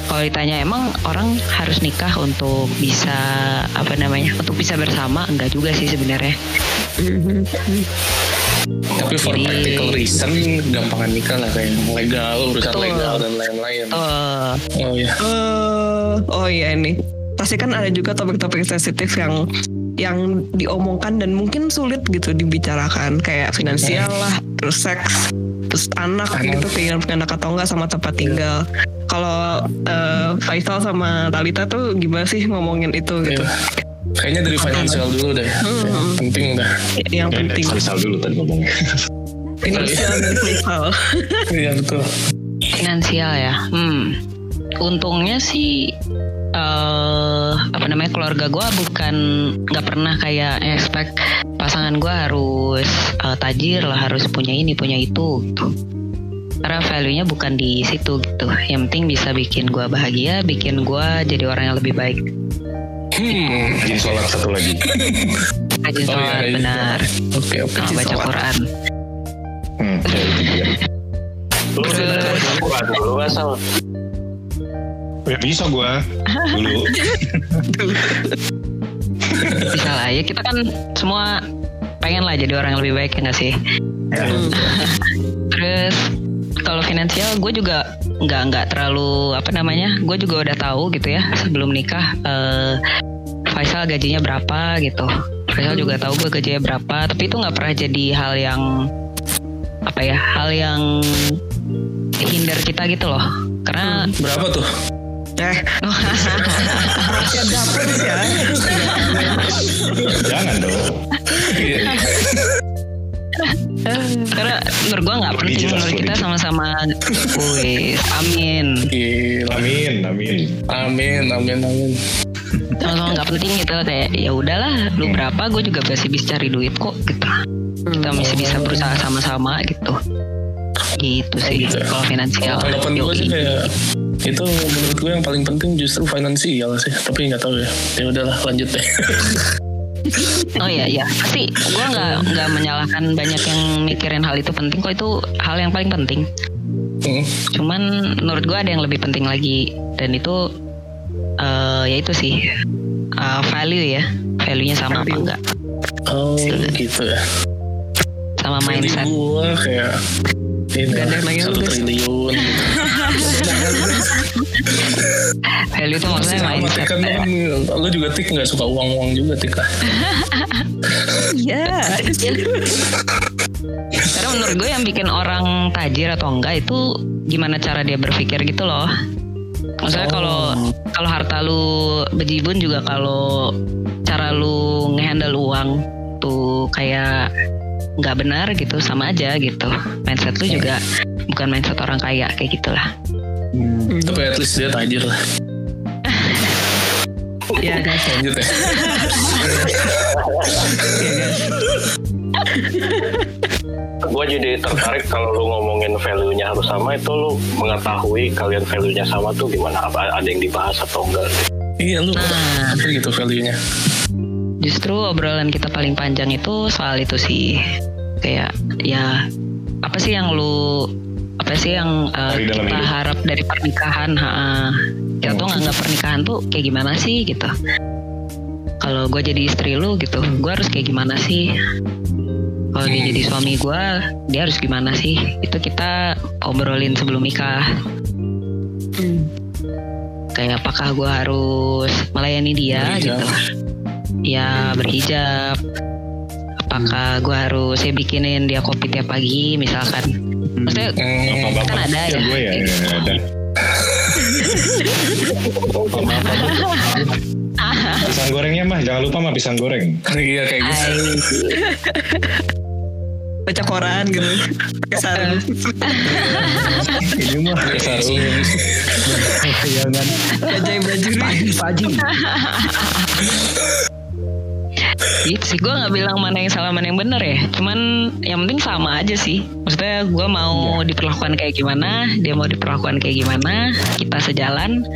kalau ditanya emang orang harus nikah untuk bisa apa namanya untuk bisa bersama enggak juga sih sebenarnya. tapi for Jadi- practical reason gampangan nikah lah kayak legal urusan Betul. legal dan lain-lain Eh, oh ya Eh, oh iya ini. Pasti kan ada juga topik-topik sensitif yang yang diomongkan dan mungkin sulit gitu dibicarakan kayak finansial lah, terus seks, terus anak, Anak. gitu keinginan punya anak atau enggak sama tempat tinggal. Kalau eh, Faisal sama Talita tuh gimana sih ngomongin itu gitu? Iya. kayaknya dari financial dulu deh Hmm. penting dah Yang Ya, penting Faisal dulu tadi ngomongnya. finansial dan Faisal. iya betul finansial ya. Hmm. Untungnya sih eh apa namanya keluarga gue bukan nggak pernah kayak expect pasangan gue harus eh, tajir lah harus punya ini punya itu gitu. Karena value-nya bukan di situ gitu. Yang penting bisa bikin gue bahagia, bikin gue jadi orang yang lebih baik. hmm Jadi sholat satu lagi. Rajin Oh, sholat, iya, iya. benar. oke oke Nah, baca Quran. Hmm, ya, itu dia. Lu Terus- buka dulu asal. Ya, bisa gua. Dulu. Bisa lah ya kita kan semua pengen lah jadi orang yang lebih baik ya nggak sih? Terus kalau finansial gue juga nggak nggak terlalu apa namanya gue juga udah tahu gitu ya sebelum nikah eh, Faisal gajinya berapa gitu. Faisal juga tahu gue gajinya berapa tapi itu nggak pernah jadi hal yang apa ya hal yang hinder kita gitu loh. Karena berapa tuh Eh, ya dapet ya. Jangan dong. Iya. karena menurut gue Lebih jelas, menurut kita sama-sama wis amin Gila. Amin, amin. Amin, amin, amin. sama-sama nggak penting gitu kayak ya udahlah lu berapa gue juga masih bisa cari duit kok gitu kita masih bisa berusaha sama-sama gitu gitu sih gitu ya. kalau finansial Tanggapan gue sih kayak itu menurut gue yang paling penting justru finansial sih. Tapi nggak tahu ya. Ya udahlah lanjut deh. <laughs> oh iya iya pasti gue nggak nggak menyalahkan banyak yang mikirin hal itu penting kok itu hal yang paling penting Hmm. cuman menurut gue ada yang lebih penting lagi dan itu eh ya itu sih eh, value ya value nya sama apa Value. enggak Oh gitu ya. sama Mindset. gue kayak ini satu lu, Des. <laughs> value itu maksudnya mindset tik kan lu, kan, lu juga tik nggak suka uang uang juga tik lah. Iya. Karena menurut gue yang bikin orang tajir atau enggak itu gimana cara dia berpikir gitu loh. Maksudnya kalau kalau harta lu bejibun juga kalau cara lu ngehandle uang tuh kayak nggak benar gitu sama aja gitu. Mindset lu juga bukan mindset orang kaya kayak gitulah. Hmm. Tapi at least dia tajir lah. Ya guys. Lanjut ya. gue jadi tertarik kalau lu ngomongin value-nya harus sama itu lu mengetahui kalian value-nya sama tuh gimana apa ada yang dibahas atau enggak Iya lu Nah. apa gitu value-nya. Justru obrolan kita paling panjang itu soal itu sih. Kayak ya apa sih yang lu apa sih yang uh, Dari dalam kita hidup. harap dari pernikahan? Ha, kita tuh nganggap pernikahan tuh kayak gimana sih gitu. Kalau gue jadi istri lu gitu, gue harus kayak gimana sih? Kalau dia jadi suami gue, dia harus gimana sih? Itu kita obrolin sebelum nikah. Kayak apakah gue harus melayani dia Berhijab. gitu? Ya berhijab. Apakah gue harus saya bikinin dia kopi tiap pagi misalkan? Maksudnya Hmm, Kan ada ya. gue ya, ya, ada. <laughs> pisang gorengnya mah jangan lupa mah pisang goreng. iya kayak gitu. Baca koran gitu. Pakai sarung. Ini mah sarung. <laughs> Jangan Bajai baju <laughs> gitu sih gue nggak bilang mana yang salah mana yang benar ya. Cuman yang penting sama aja sih. Maksudnya gue mau diperlakukan kayak gimana, dia mau diperlakukan kayak gimana, kita sejalan.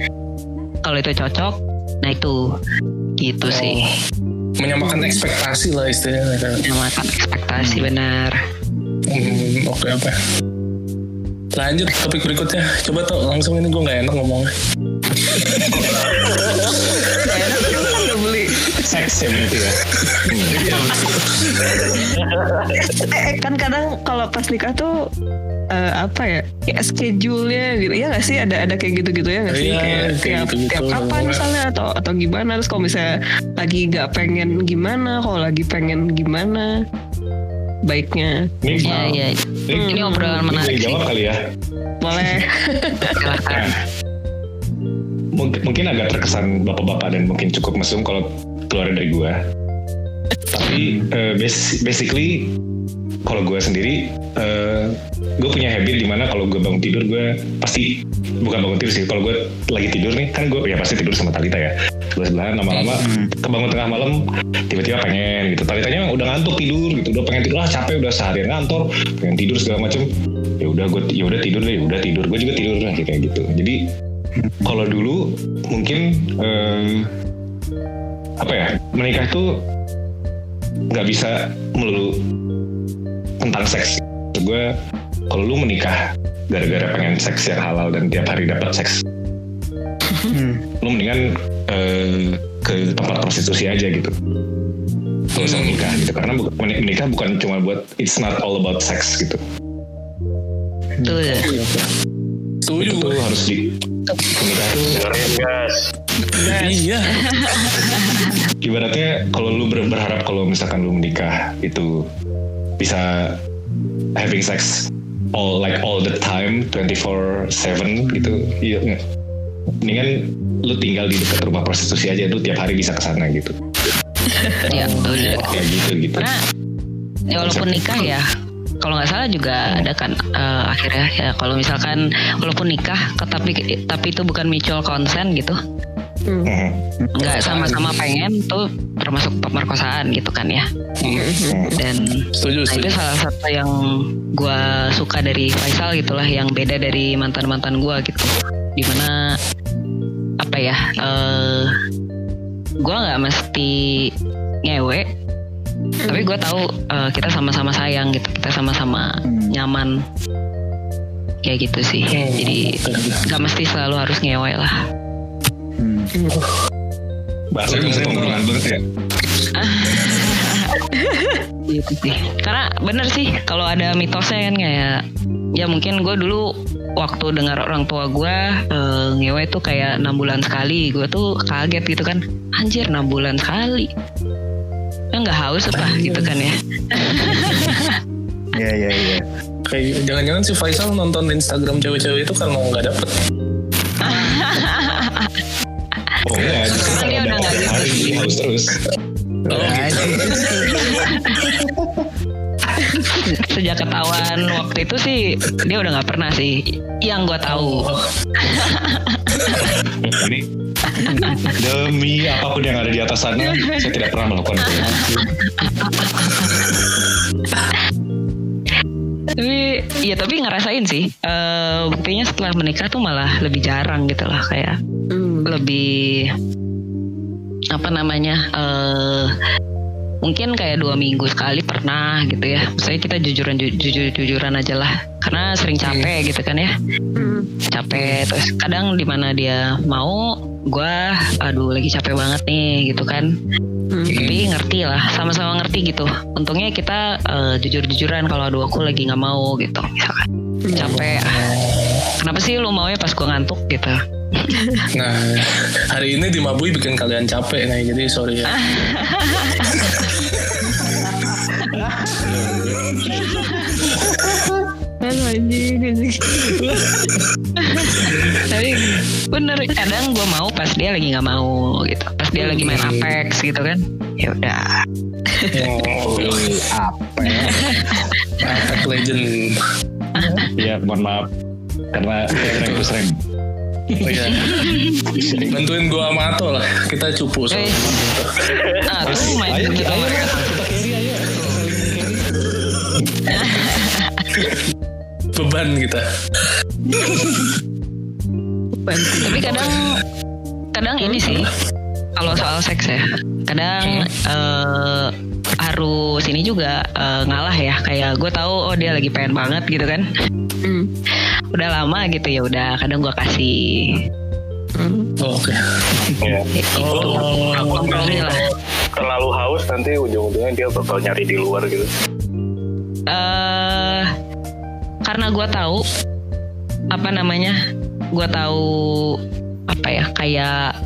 Kalau itu cocok, nah itu gitu sih. Menyamakan ekspektasi lah istilahnya. kan. Menyamakan ekspektasi benar. Hmm, oke apa? Lanjut topik berikutnya. Coba tuh langsung ini gue nggak enak ngomongnya. <laughs> Seks ya berarti ya. <laughs> Eh, kan kadang kalau pas nikah tuh eh, apa ya kayak schedule-nya gitu ya nggak sih ada ada kayak gitu-gitu ya nggak sih Iya, kayak kayak tiap, gitu-gitu. tiap kapan misalnya atau atau gimana terus kalau misalnya lagi nggak pengen gimana kalau lagi pengen gimana baiknya Ini, Iya iya. Ini obrolan ini menarik sih. jawab kali ya. boleh. Mungkin, mungkin agak terkesan bapak-bapak dan mungkin cukup mesum kalau keluar dari gua. Tapi bas- basically kalau gue sendiri, eh, gue punya habit di mana kalau gue bangun tidur gue pasti bukan bangun tidur sih. Kalau gue lagi tidur nih, kan gue ya pasti tidur sama Talita ya. Gue sebelahan lama-lama kebangun tengah malam, tiba-tiba pengen gitu. Talitanya udah ngantuk tidur gitu, udah pengen tidur, ah capek udah seharian ngantor, pengen tidur segala macem. Ya udah gue, ya udah tidur deh, ya udah tidur. Gue juga tidur lah kayak gitu. Jadi kalau dulu mungkin eh, apa ya menikah tuh nggak bisa melulu tentang seks. Gue kalau lu menikah gara-gara pengen seks yang halal dan tiap hari dapat seks, lu mendingan eh, ke tempat prostitusi aja gitu. Gak usah menikah gitu karena menikah bukan cuma buat it's not all about sex gitu. Betul. Setuju Itu tuh gue. harus di menikah tuh Iya. ibaratnya kalau lu ber- berharap kalau misalkan lu menikah itu bisa having sex all like all the time 24/7 gitu iya nggak? mendingan lu tinggal di dekat rumah prostitusi aja lu tiap hari bisa ke sana gitu <laughs> Ya betul. kayak gitu gitu Karena ya walaupun nikah ya kalau nggak salah juga ada kan eh, akhirnya ya kalau misalkan walaupun nikah tapi tapi itu bukan mutual consent gitu Mhm. nggak sama-sama pengen tuh termasuk pemerkosaan gitu kan ya. Dan Setuju, nah, itu setuju. salah satu yang gua suka dari Faisal gitulah yang beda dari mantan mantan gua gitu. Di mana apa ya eh gua nggak mesti ngewe tapi gue tahu eh, kita sama-sama sayang gitu kita sama-sama nyaman. Kayak gitu sih. Hmm. jadi nggak mesti selalu harus ngewe lah Hmm. bahasa kamu penggunaan banget ya gitu <laughs> sih karena bener sih kalau ada mitosnya kan kayak ya mungkin gue dulu waktu dengar orang tua gue eh, ngewe tuh kayak enam bulan sekali gue tuh kaget gitu kan anjir enam bulan sekali ya nggak haus apa gitu kan ya <laughs> Iya iya iya. Kayak jangan-jangan si Faisal nonton Instagram cewek-cewek itu karena nggak dapet. Oh justru Dia udah nggak hari harus terus. Oh. Sejak ketahuan waktu itu sih dia udah nggak pernah sih. Yang gue tahu. Ini demi apa pun yang ada di atas sana, saya tidak pernah melakukan itu. Tapi ya tapi ngerasain sih. Eh buktinya setelah menikah tuh malah lebih jarang gitu lah kayak. Lebih apa namanya eh mungkin kayak dua minggu sekali pernah gitu ya. Saya kita jujuran ju- jujur jujuran aja lah. Karena sering capek gitu kan ya. Hmm. Capek terus kadang di mana dia mau gua aduh lagi capek banget nih gitu kan. Hmm. Tapi ngerti lah, sama-sama ngerti gitu. Untungnya kita eh, jujur-jujuran kalau aduh aku lagi nggak mau gitu misalkan. Capek. ah, Kenapa sih lu maunya pas gua ngantuk gitu? Nah, hari ini dimabui bikin kalian capek nih, jadi sorry ya. Tapi bener kadang gue mau pas dia lagi nggak mau gitu. Pas dia lagi main Apex gitu kan. Ya udah. Oh, Apa ya? Apex <laughs> Legend. Iya, mohon maaf. Karena saya rem iya. <laughs> Bantuin gua sama Ato lah. Kita cupu Eh, nah tuh main Ayo, gitu. ayo, Beban kita. Tapi kadang kadang ini sih kalau soal seks ya. Kadang eh, harus ini juga eh, ngalah ya. Kayak gue tahu oh dia lagi pengen banget gitu kan. Hmm. Udah lama gitu ya udah kadang gue kasih Hmm. Oh, Oke. Ya. Oh, kompromi lah. Terlalu haus nanti ujung-ujungnya dia bakal nyari di luar gitu. eh karena gue tahu apa namanya gue tahu apa ya kayak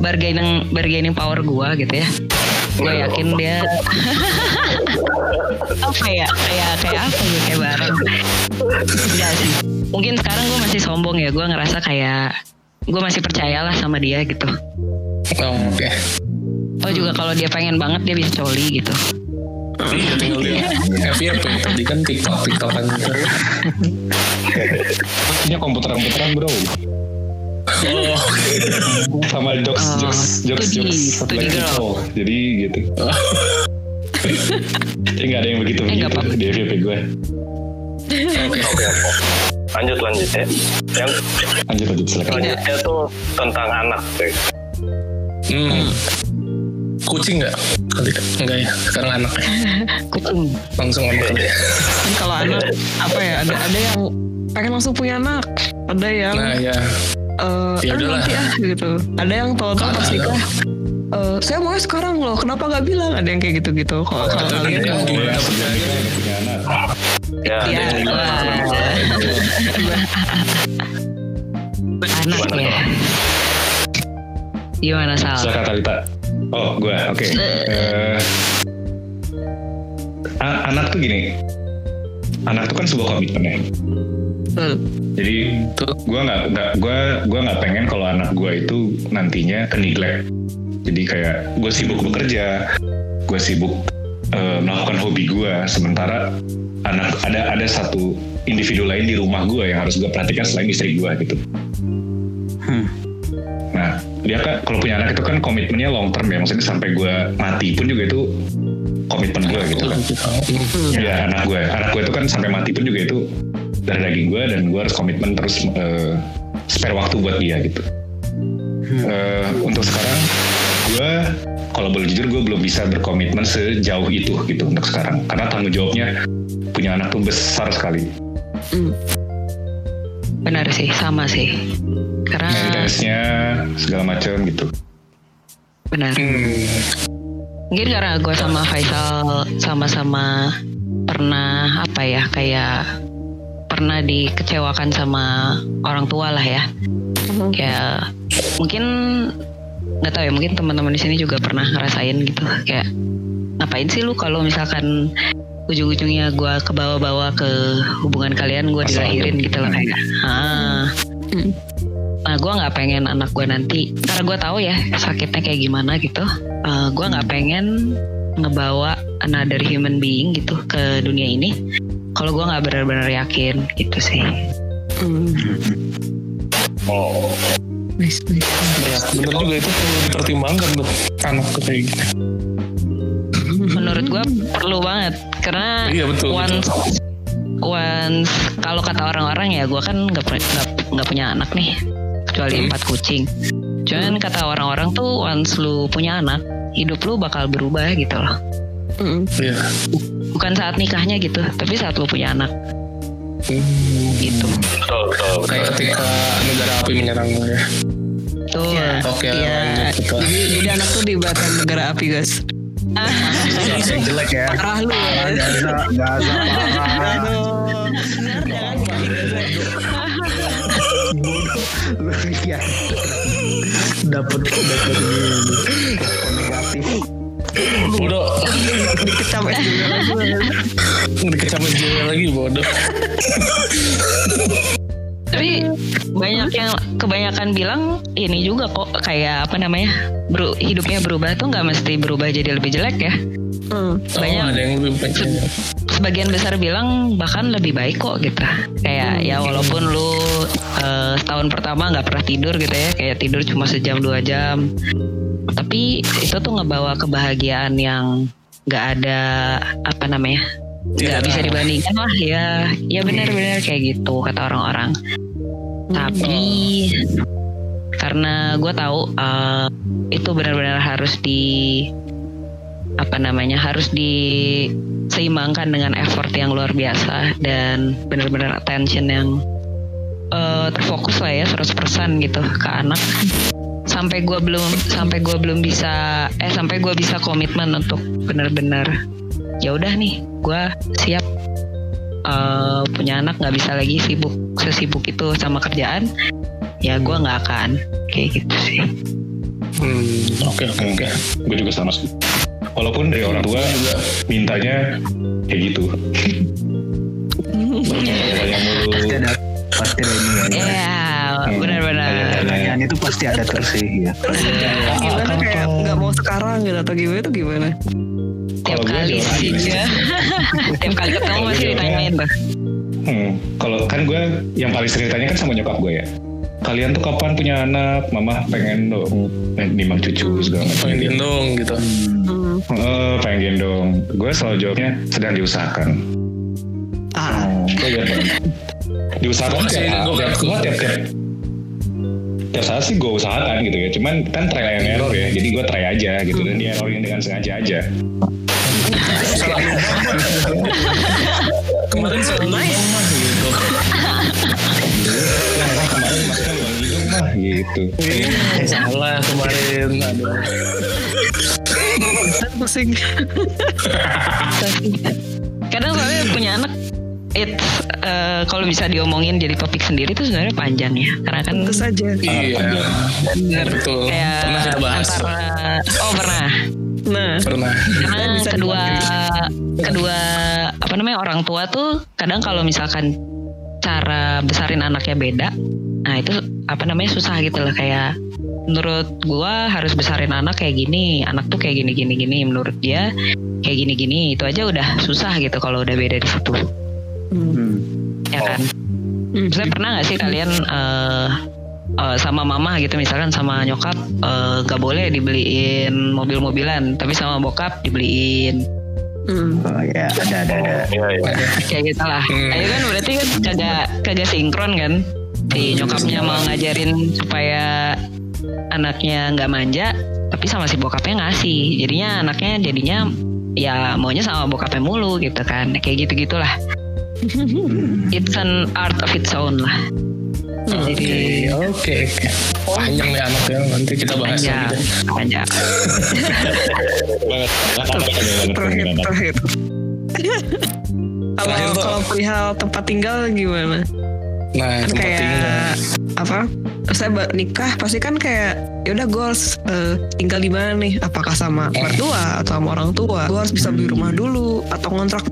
bargaining bargaining power gue gitu ya gue yakin dia <laughs> apa ya kayak kayak apa ya kayak barang enggak sih mungkin sekarang gue masih sombong ya gue ngerasa kayak gue masih percayalah sama dia gitu Oh, Oke. oh juga kalau dia pengen banget dia bisa coli gitu Iya tinggal dia FYP tadi kan TikTok TikTokan gitu. Punya komputer-komputeran bro. Oh, Sama jokes, Oh, jokes, jokes, di- jokes. di girl. Oh, jadi gitu. <laughs> Jadi nggak ada yang begitu Eh, begitu di FYP gue. oke. Oke, oke. Lanjut lanjut ya. Yang Lanjut lanjut silakan. selanjutnya tuh tentang anak. cuy. Hmm. Kucing nggak? Kali enggak ya. Sekarang anak ya. <laughs> kucing Langsung anak kali ya. Kan kalau anak apa ya ada ada yang pengen langsung punya anak ada yang Nah ya. eh Ya "Ah, udahlah." nanti ah gitu ada yang tahu-tahu pas Ada. nikah eh, saya mau sekarang loh kenapa nggak bilang ada yang kayak gitu-gitu kalau kalau Ada kalian yang gimana punya anak. Ya, ya ada yang wah. anak Gimana, ya sal Silakan Talita. Oh, gue. Oke. Eh, a- anak tuh gini. Anak tuh kan sebuah komitmen ya. Betul. Jadi gue nggak nggak gue gue nggak pengen kalau anak gue itu nantinya ke neglect. Jadi kayak gue sibuk bekerja, gue sibuk eh, melakukan hobi gue, sementara anak ada ada satu individu lain di rumah gue yang harus gue perhatikan selain istri gue gitu. Nah dia kan kalau punya anak itu kan komitmennya long term ya, maksudnya sampai gue mati pun juga itu komitmen gue gitu kan. Ya anak gue, anak gue itu kan sampai mati pun juga itu dari daging gue dan gue harus komitmen terus eh, spare waktu buat dia gitu. Eh, untuk sekarang gue kalau boleh jujur gue belum bisa berkomitmen sejauh itu gitu untuk sekarang karena tanggung jawabnya punya anak tuh besar sekali. benar sih sama sih karena Maintenance-nya segala macam gitu. benar Hmm. mungkin karena gue sama Faisal sama-sama pernah apa ya kayak pernah dikecewakan sama orang tua lah ya kayak mungkin nggak tahu ya mungkin teman-teman di sini juga pernah ngerasain gitu kayak ngapain sih lu kalau misalkan ujung-ujungnya gue ke bawah-bawah ke hubungan kalian gue dilahirin gitu loh kayak ah Hmm. nah gue nggak pengen anak gue nanti karena gue tahu ya sakitnya kayak gimana gitu Eh gue nggak pengen ngebawa another human being gitu ke dunia ini kalau gue nggak benar-benar yakin gitu sih Hmm. Oh, Nice, nice. Ya, bener juga itu perlu dipertimbangkan tuh anak kayak gitu. menurut gue perlu banget karena Iya, betul, once once kalau kata orang-orang ya gue kan nggak nggak nggak punya anak nih kecuali Hmm. empat kucing cuman kata orang-orang tuh once lu punya anak hidup lu bakal berubah gitu loh Hmm. Iya. bukan saat nikahnya gitu tapi saat lu punya anak Hmm. gitu betul, betul, betul. Kayak ketika negara api menyerang ya. tuh Iya. Oke, Iya. lanjut kita. Jadi, jadi anak tuh dibatan negara api guys. Jelek ya Parah lu. Gak gak jangan ya Dapet dapet ini respon negatif. Bodoh. Dikecam es juga lagi. Dikecam juga lagi bodoh. Tapi banyak yang kebanyakan bilang ini juga kok kayak apa namanya beru- hidupnya berubah tuh nggak mesti berubah jadi lebih jelek ya Hmm. Banyak. Oh, ada yang lebih sebagian besar bilang bahkan lebih baik kok gitu kayak ya walaupun lu eh, setahun pertama nggak pernah tidur gitu ya kayak tidur cuma sejam dua jam tapi itu tuh ngebawa kebahagiaan yang nggak ada apa namanya nggak Tidak bisa dibandingkan lah ya. Ya benar-benar kayak gitu kata orang-orang. Tapi karena gue tahu eh, itu benar-benar harus di apa namanya harus diseimbangkan dengan effort yang luar biasa dan benar-benar attention yang eh, terfokus lah ya 100% gitu ke anak. Sampai gue belum sampai gue belum bisa eh sampai gue bisa komitmen untuk benar-benar ya udah nih gue siap eh, punya anak nggak bisa lagi sibuk sesibuk itu sama kerjaan ya gue nggak akan kayak gitu sih Hmm, oke oke oke. gue juga sama sih walaupun dari orang tua mintanya kayak gitu mulu Pasti ada pasti ada ini ya. ya Hmm. benar-benar Pertanyaan itu pasti ada terus sih ya. Gimana kayak nggak mau sekarang gitu atau gimana tuh gimana? Tiap Kalau gue kali sih sih. ya <laughs> tiap kali ketemu masih gue ditanyain tuh Hmm, kalau kan gue yang paling sering ditanya kan sama nyokap gue ya. Kalian tuh kapan punya anak? Mama pengen dong eh, nimang cucu segala macam. Pengen gendong gitu. Hmm. Eh, pengen gendong. Gue selalu jawabnya sedang diusahakan. Ah. Gue lihat banget. Diusahakan Gua kasih- tiap, tiap, tiap, tiap, tiap saat sih gue usahakan gitu ya. Cuman kan try and error ya. Jadi gue try aja gitu dan di errorin dengan sengaja aja. Kemarin saya mah gitu. Kemarin gitu. Salah kemarin. Aduh. Pusing. kadang soalnya punya anak it eh, kalau bisa diomongin jadi topik sendiri itu sebenarnya panjang ya karena kan Tentu saja. Iya. bener Betul. kayak Pernah kita bahas. antara oh pernah Nah. Pernah. <laughs> karena bisa kedua kedua apa namanya orang tua tuh kadang kalau misalkan cara besarin anaknya beda nah itu apa namanya susah gitu loh kayak menurut gua harus besarin anak kayak gini anak tuh kayak gini gini gini menurut dia kayak gini gini itu aja udah susah gitu kalau udah beda di situ Hmm. ya kan Hmm. Maksudnya pernah gak sih kalian eh, eh, sama mama gitu misalkan sama nyokap eh, gak boleh dibeliin mobil-mobilan tapi sama bokap dibeliin Hmm. Oh ya, ada ada ada. Iya, iya. kayak gitu lah. Hmm. Ayo kan berarti kan kagak kagak sinkron kan. Si nyokapnya mau ngajarin supaya anaknya nggak manja, tapi sama si bokapnya ngasih. Jadinya anaknya jadinya ya maunya sama bokapnya mulu gitu kan. Kayak gitu gitulah. <laughs> It's an art of its own lah. Oke, oke, oke. Panjang nih anaknya nanti kita bahas Panjang, lagi deh. panjang. <laughs> Terakhir, terakhir. Kalau kalau perihal tempat tinggal gimana? Nah, Kan tempat tinggal. kayak saya nikah pasti kan kayak ya udah gue harus eh, tinggal di mana nih apakah sama mertua atau sama orang tua gue harus bisa beli rumah dulu atau ngontrak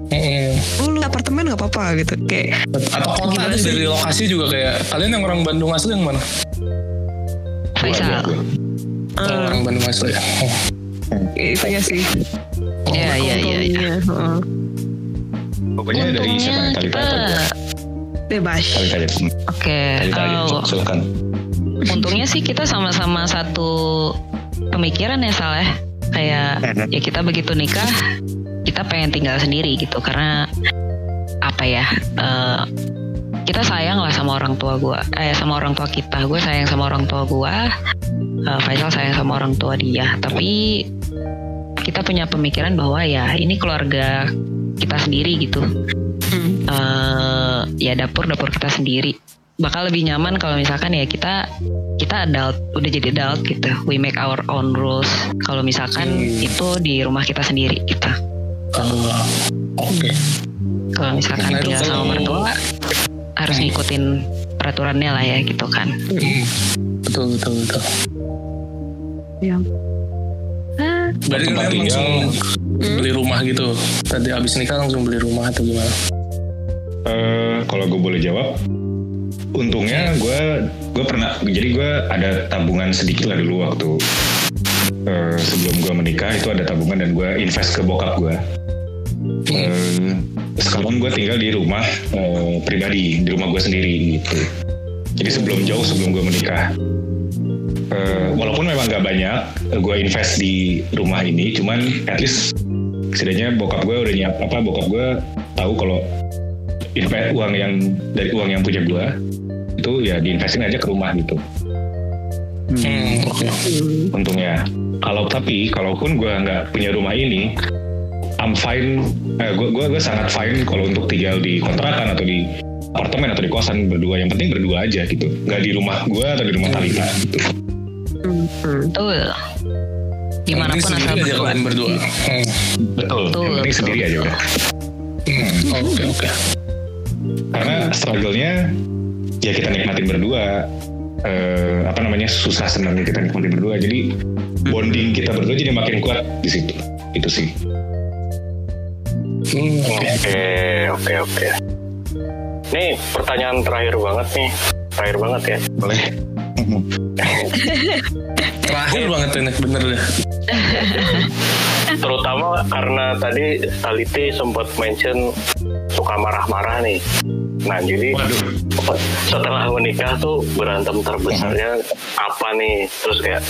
dulu apartemen nggak apa-apa gitu kayak atau kota sih? dari lokasi juga kayak kalian yang orang Bandung asli yang mana? Faisal. Oh, eh, orang Bandung asli. Oh. itu ya sih Iya iya iya. iya. Pokoknya dari siapa? Talita atau gua? bebas Oke. Talita aja. Untungnya sih kita sama-sama satu pemikiran ya Sal ya. Kayak ya kita begitu nikah kita pengen tinggal sendiri gitu. Karena apa ya eh, kita sayang lah sama orang tua gua eh sama orang tua kita. Gue sayang sama orang tua gua eh, Faisal sayang sama orang tua dia. Tapi kita punya pemikiran bahwa ya ini keluarga kita sendiri gitu. Hmm. eh ya dapur dapur kita sendiri bakal lebih nyaman kalau misalkan ya kita kita adult udah jadi adult gitu we make our own rules kalau misalkan Hmm. itu di rumah kita sendiri gitu Ah, Oke. kalau misalkan Nah, itu tinggal sama kalau- mertua harus ngikutin peraturannya lah ya gitu kan Mm. Betul betul betul. ya Berarti Tempat kalian tinggal. langsung beli rumah gitu. Tadi abis nikah langsung beli rumah atau gimana? Eh, kalau gue boleh jawab, untungnya gue gue pernah jadi gue ada tabungan sedikit lah dulu waktu eh, sebelum gue menikah itu ada tabungan dan gue invest ke bokap gue. Eh, sekarang gue tinggal di rumah eh, pribadi di rumah gue sendiri gitu. Jadi sebelum jauh sebelum gue menikah. Eh, walaupun memang gak banyak gue invest di rumah ini, cuman at least setidaknya bokap gue udah nyiap apa bokap gue tahu kalau invest uang yang dari uang yang punya gua itu ya diinvestin aja ke rumah gitu. Hmm, oke. untungnya. Kalau tapi kalaupun gua nggak punya rumah ini I'm fine. Eh, gua, gua gua sangat fine kalau untuk tinggal di kontrakan atau di apartemen atau di kosan berdua. Yang penting berdua aja gitu. Nggak di rumah gua atau di rumah Talita gitu. Betul. Di mana pun penting asal berdua. berdua. Hmm. betul. Betul, yang penting betul, sendiri aja udah Hmm, Oke oke. karena struggle-nya ya kita nikmatin berdua eh, apa namanya susah senangnya kita nikmatin berdua jadi bonding kita berdua jadi makin kuat di situ itu sih Hmm, oke. Oke, oke, oke. Nih pertanyaan terakhir banget nih, terakhir banget ya. boleh <laughs> Terakhir banget ini bener deh. Terutama karena tadi Taliti sempat mention suka marah-marah nih. Nah jadi waduh setelah menikah tuh berantem terbesarnya apa nih? Terus kayak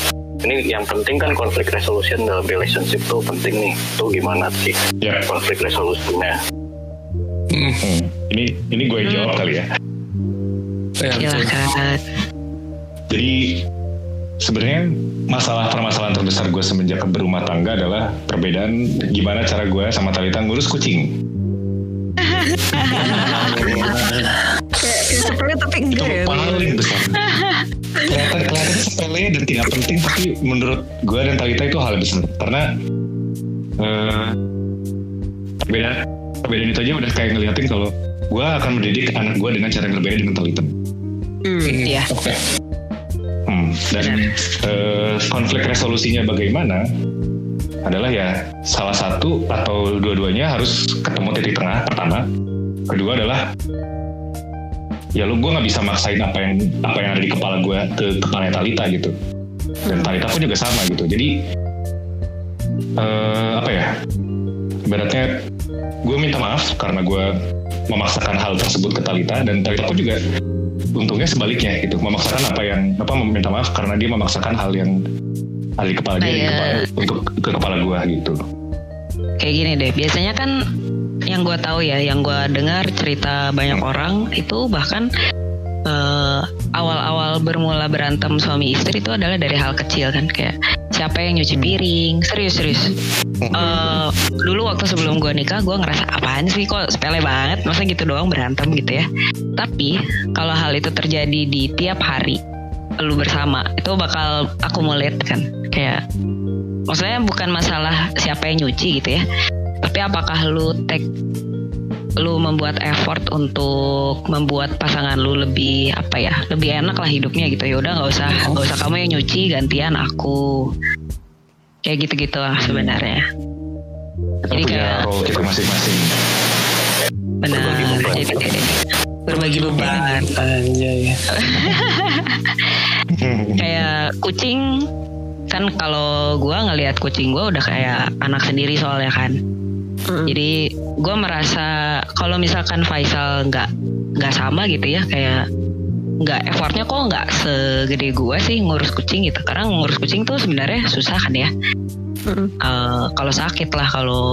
ini yang penting kan konflik resolution dalam relationship tuh penting nih. Tuh gimana sih ya konflik resolusinya? Hmm, hmm. ini ini gue yang jawab kali ya ya, betul. silakan jadi sebenarnya masalah permasalahan terbesar gue semenjak berumah tangga adalah perbedaan gimana cara gue sama Talita ngurus kucing kayak, sepele tapi enggak ya paling besar kelihatan kelihatan sepele dan tidak penting tapi menurut gue dan Talita itu hal besar karena eh perbedaan perbedaan itu aja udah kayak ngeliatin kalau gue akan mendidik anak gue dengan cara yang berbeda dengan Talita Hmm. Hmm, Iya. Oke. Hmm, dan eh, konflik resolusinya bagaimana adalah ya salah satu atau dua-duanya harus ketemu titik tengah pertama. Kedua adalah ya lu gue nggak bisa maksain apa yang apa yang ada di kepala gue ke kepala Talita gitu. Dan Talita pun juga sama gitu. Jadi eh, apa ya? Ibaratnya gue minta maaf karena gue memaksakan hal tersebut ke Talita dan Talita pun juga untungnya sebaliknya gitu. Memaksakan apa yang apa meminta maaf karena dia memaksakan hal yang di kepala dia di Iya. kepala- untuk ke kepala gue gitu. Kayak gini deh biasanya kan yang gue tahu ya yang gue dengar cerita banyak orang itu bahkan eh, awal-awal bermula berantem suami istri itu adalah dari hal kecil kan kayak siapa yang nyuci piring? Serius serius. Eh, dulu waktu sebelum gue nikah gue ngerasa apaan sih kok sepele banget? Masa gitu doang berantem gitu ya. Tapi kalau hal itu terjadi di tiap hari lu bersama itu bakal akumulat kan. Kayak maksudnya bukan masalah siapa yang nyuci gitu ya. Tapi apakah lu take lu membuat effort untuk membuat pasangan lu lebih apa ya lebih enak lah hidupnya gitu. Ya udah nggak usah nggak usah kamu yang nyuci gantian aku. Kayak gitu gitu lah sebenarnya. Kita Jadi punya kayak- role kita masing-masing. benar Berbagi beban. jadi berbagi beban. Anjay. <laughs> kayak kucing kan kalau gua ngelihat kucing gua udah kayak anak sendiri soalnya kan. Jadi gua merasa kalau misalkan Faisal nggak nggak sama gitu ya kayak nggak effortnya kok nggak segede gua sih ngurus kucing gitu. Karena ngurus kucing tuh sebenarnya susah kan ya. Eh, kalau sakit lah kalau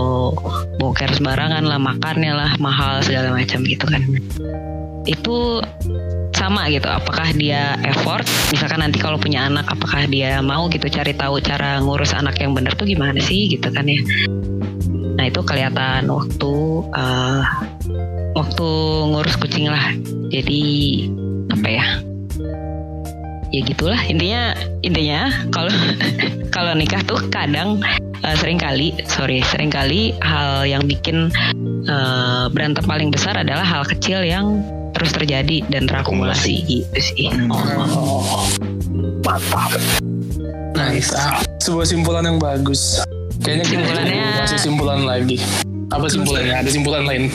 boker sembarangan lah makannya lah mahal segala macam gitu kan. Itu sama gitu. Apakah dia effort? Misalkan nanti kalau punya anak apakah dia mau gitu cari tahu cara ngurus anak yang bener tuh gimana sih gitu kan ya? Nah itu kelihatan waktu eh, waktu ngurus kucing lah. Jadi apa ya? Ya gitulah. Intinya intinya kalau <laughs> kalau nikah tuh kadang eh, sering kali sorry sering kali hal yang bikin eh, berantem paling besar adalah hal kecil yang terus terjadi dan terakumulasi gitu sih. Nice. Sebuah simpulan yang bagus. Kayaknya kita Simpulannya- kasih simpulan lagi. Apa simpulannya? Ada simpulan lain. <laughs>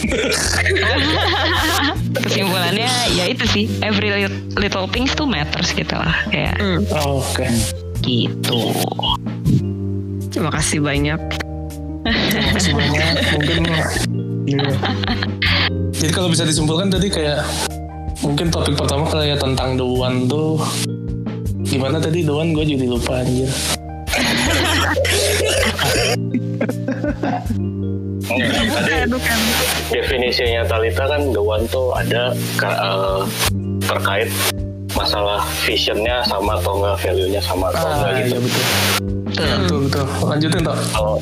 <laughs> Kesimpulannya ya itu sih every little, little things tuh matters gitu lah kayak Oh, Oke. gitu. Terima kasih banyak. Terima kasih banyak. Mungkin <laughs> Jadi kalau bisa disimpulkan tadi kayak mungkin topik pertama kayak tentang The One tuh gimana tadi The One gue jadi lupa anjir. Tadi definisinya Talita kan the one tuh ada eh, terkait masalah visionnya sama atau enggak value-nya sama atau enggak Ah, gitu. iya betul. Tuh. Betul betul. Lanjutin toh. Kalau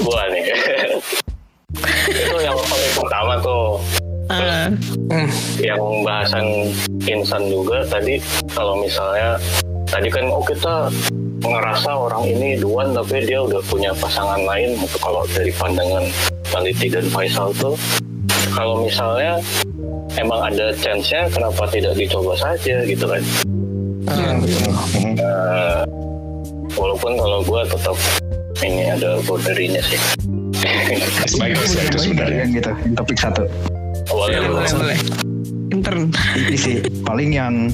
gua nih <laughs> itu yang paling pertama tuh. Ah, Hmm. yang bahasan insan juga tadi kalau misalnya tadi kan oh kita ngerasa orang ini duan tapi dia udah punya pasangan lain itu kalau dari pandangan Taliti dan Faisal tuh kalau misalnya emang ada chance-nya kenapa tidak dicoba saja gitu kan. Eh, walaupun kalau gue tetap ini ada boundary-nya sih <laughs> Bagus ya itu sebenarnya. Gitu, topik satu. awalnya Boleh, boleh. intern. Ini sih paling yang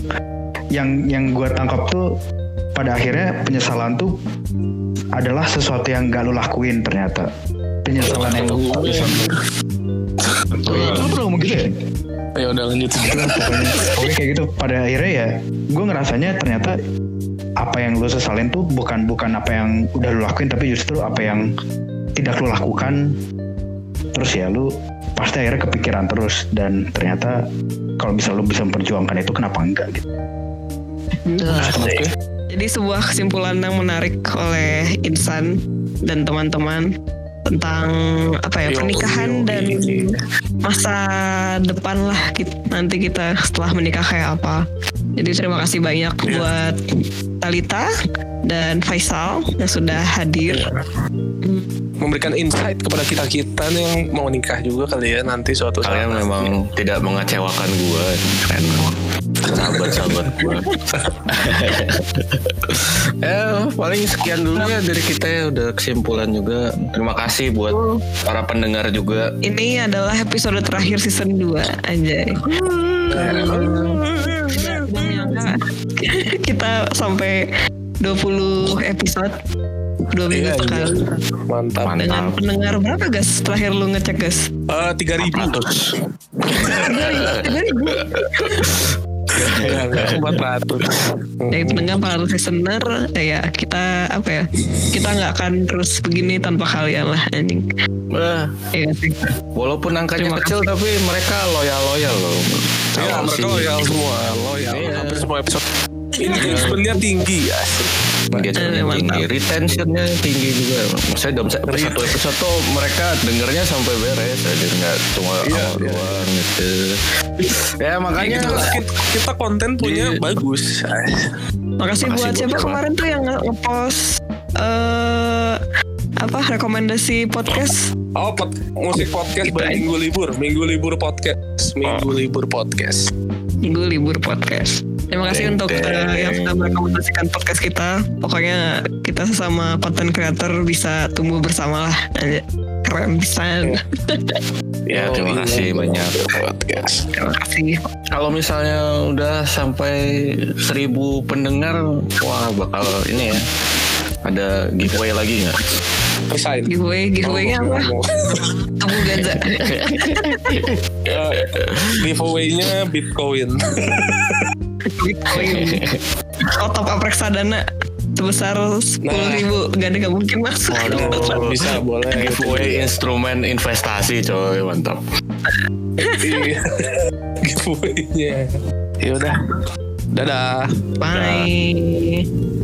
yang yang gue tangkap tuh pada akhirnya penyesalan tuh adalah sesuatu yang gak lu lakuin ternyata penyesalan yang lu lu pernah ngomong gitu ya Ya udah pokoknya pokoknya kayak gitu pada akhirnya ya gue ngerasanya ternyata apa yang lu sesalin tuh bukan bukan apa yang udah lu lakuin tapi justru apa yang tidak lu lakukan terus ya lu pasti akhirnya kepikiran terus dan ternyata kalau bisa lu bisa memperjuangkan itu kenapa enggak gitu Oke. Jadi sebuah kesimpulan yang menarik oleh Insan dan teman-teman tentang apa ya Yo, pernikahan yo, dan yo. masa depan lah kit- nanti kita setelah menikah kayak apa. Jadi terima kasih banyak buat Talita dan Faisal yang sudah hadir. Memberikan insight kepada kita kita nih yang mau nikah juga kali ya nanti suatu saat. Kalian memang tidak mengecewakan gue Keren Sahabat-sahabat gue <laughs> Ya paling sekian dulu ya dari kita ya. Udah kesimpulan juga. Terima kasih buat para pendengar juga. Ini adalah episode terakhir season 2 Anjay. Nggak menyangka kita sampai 20 episode dua minggu Iya, iya. sekali Mantap. dengan Mantap pendengar berapa gas terakhir lu ngecek gas Eh, Tiga ribu. tiga ribu Empat ratus. dari pendengar para listener ya kita apa ya kita nggak akan terus begini tanpa kalian lah anjing Eh, ya Walaupun angkanya Terima kecil Tapi mereka loyal-loyal loh Ya, Kalau mereka loyal semua, loyal. Iya. Hampir semua episode. Engagementnya tinggi ya. Engagementnya Eh, mantap. tinggi, retentionnya tinggi juga. Maksudnya dalam sa- satu episode tuh mereka dengernya sampai beres, jadi nggak cuma Iya, awal iya. doang gitu. Ya makanya kita, kita, kita konten punya Di- bagus. makasih Makasih buat siapa kemarin tuh yang nge- ngepost eh apa rekomendasi podcast? Oh, pod- musik podcast Gitu minggu libur, minggu libur podcast, minggu libur podcast. Minggu libur podcast. Terima kasih Deng, untuk deng. eh, yang sudah merekomendasikan podcast kita. Pokoknya kita sesama konten creator bisa tumbuh bersama lah. Aja. Keren bisa. Ya, <laughs> terima Oh, kasih banyak. Podcast. Terima kasih. Kalau misalnya udah sampai seribu pendengar, wah bakal ini ya. Ada giveaway lagi nggak? Resign. Giveaway, giveaway-nya apa? Tunggu Gaza. Ya, giveaway-nya Bitcoin. Bitcoin. Oh, top up reksadana sebesar sepuluh ribu gak ada gak mungkin masuk Waduh, Bisa boleh. giveaway instrumen investasi coy, mantap. Iya. giveaway-nya. Ya udah. Dadah. bye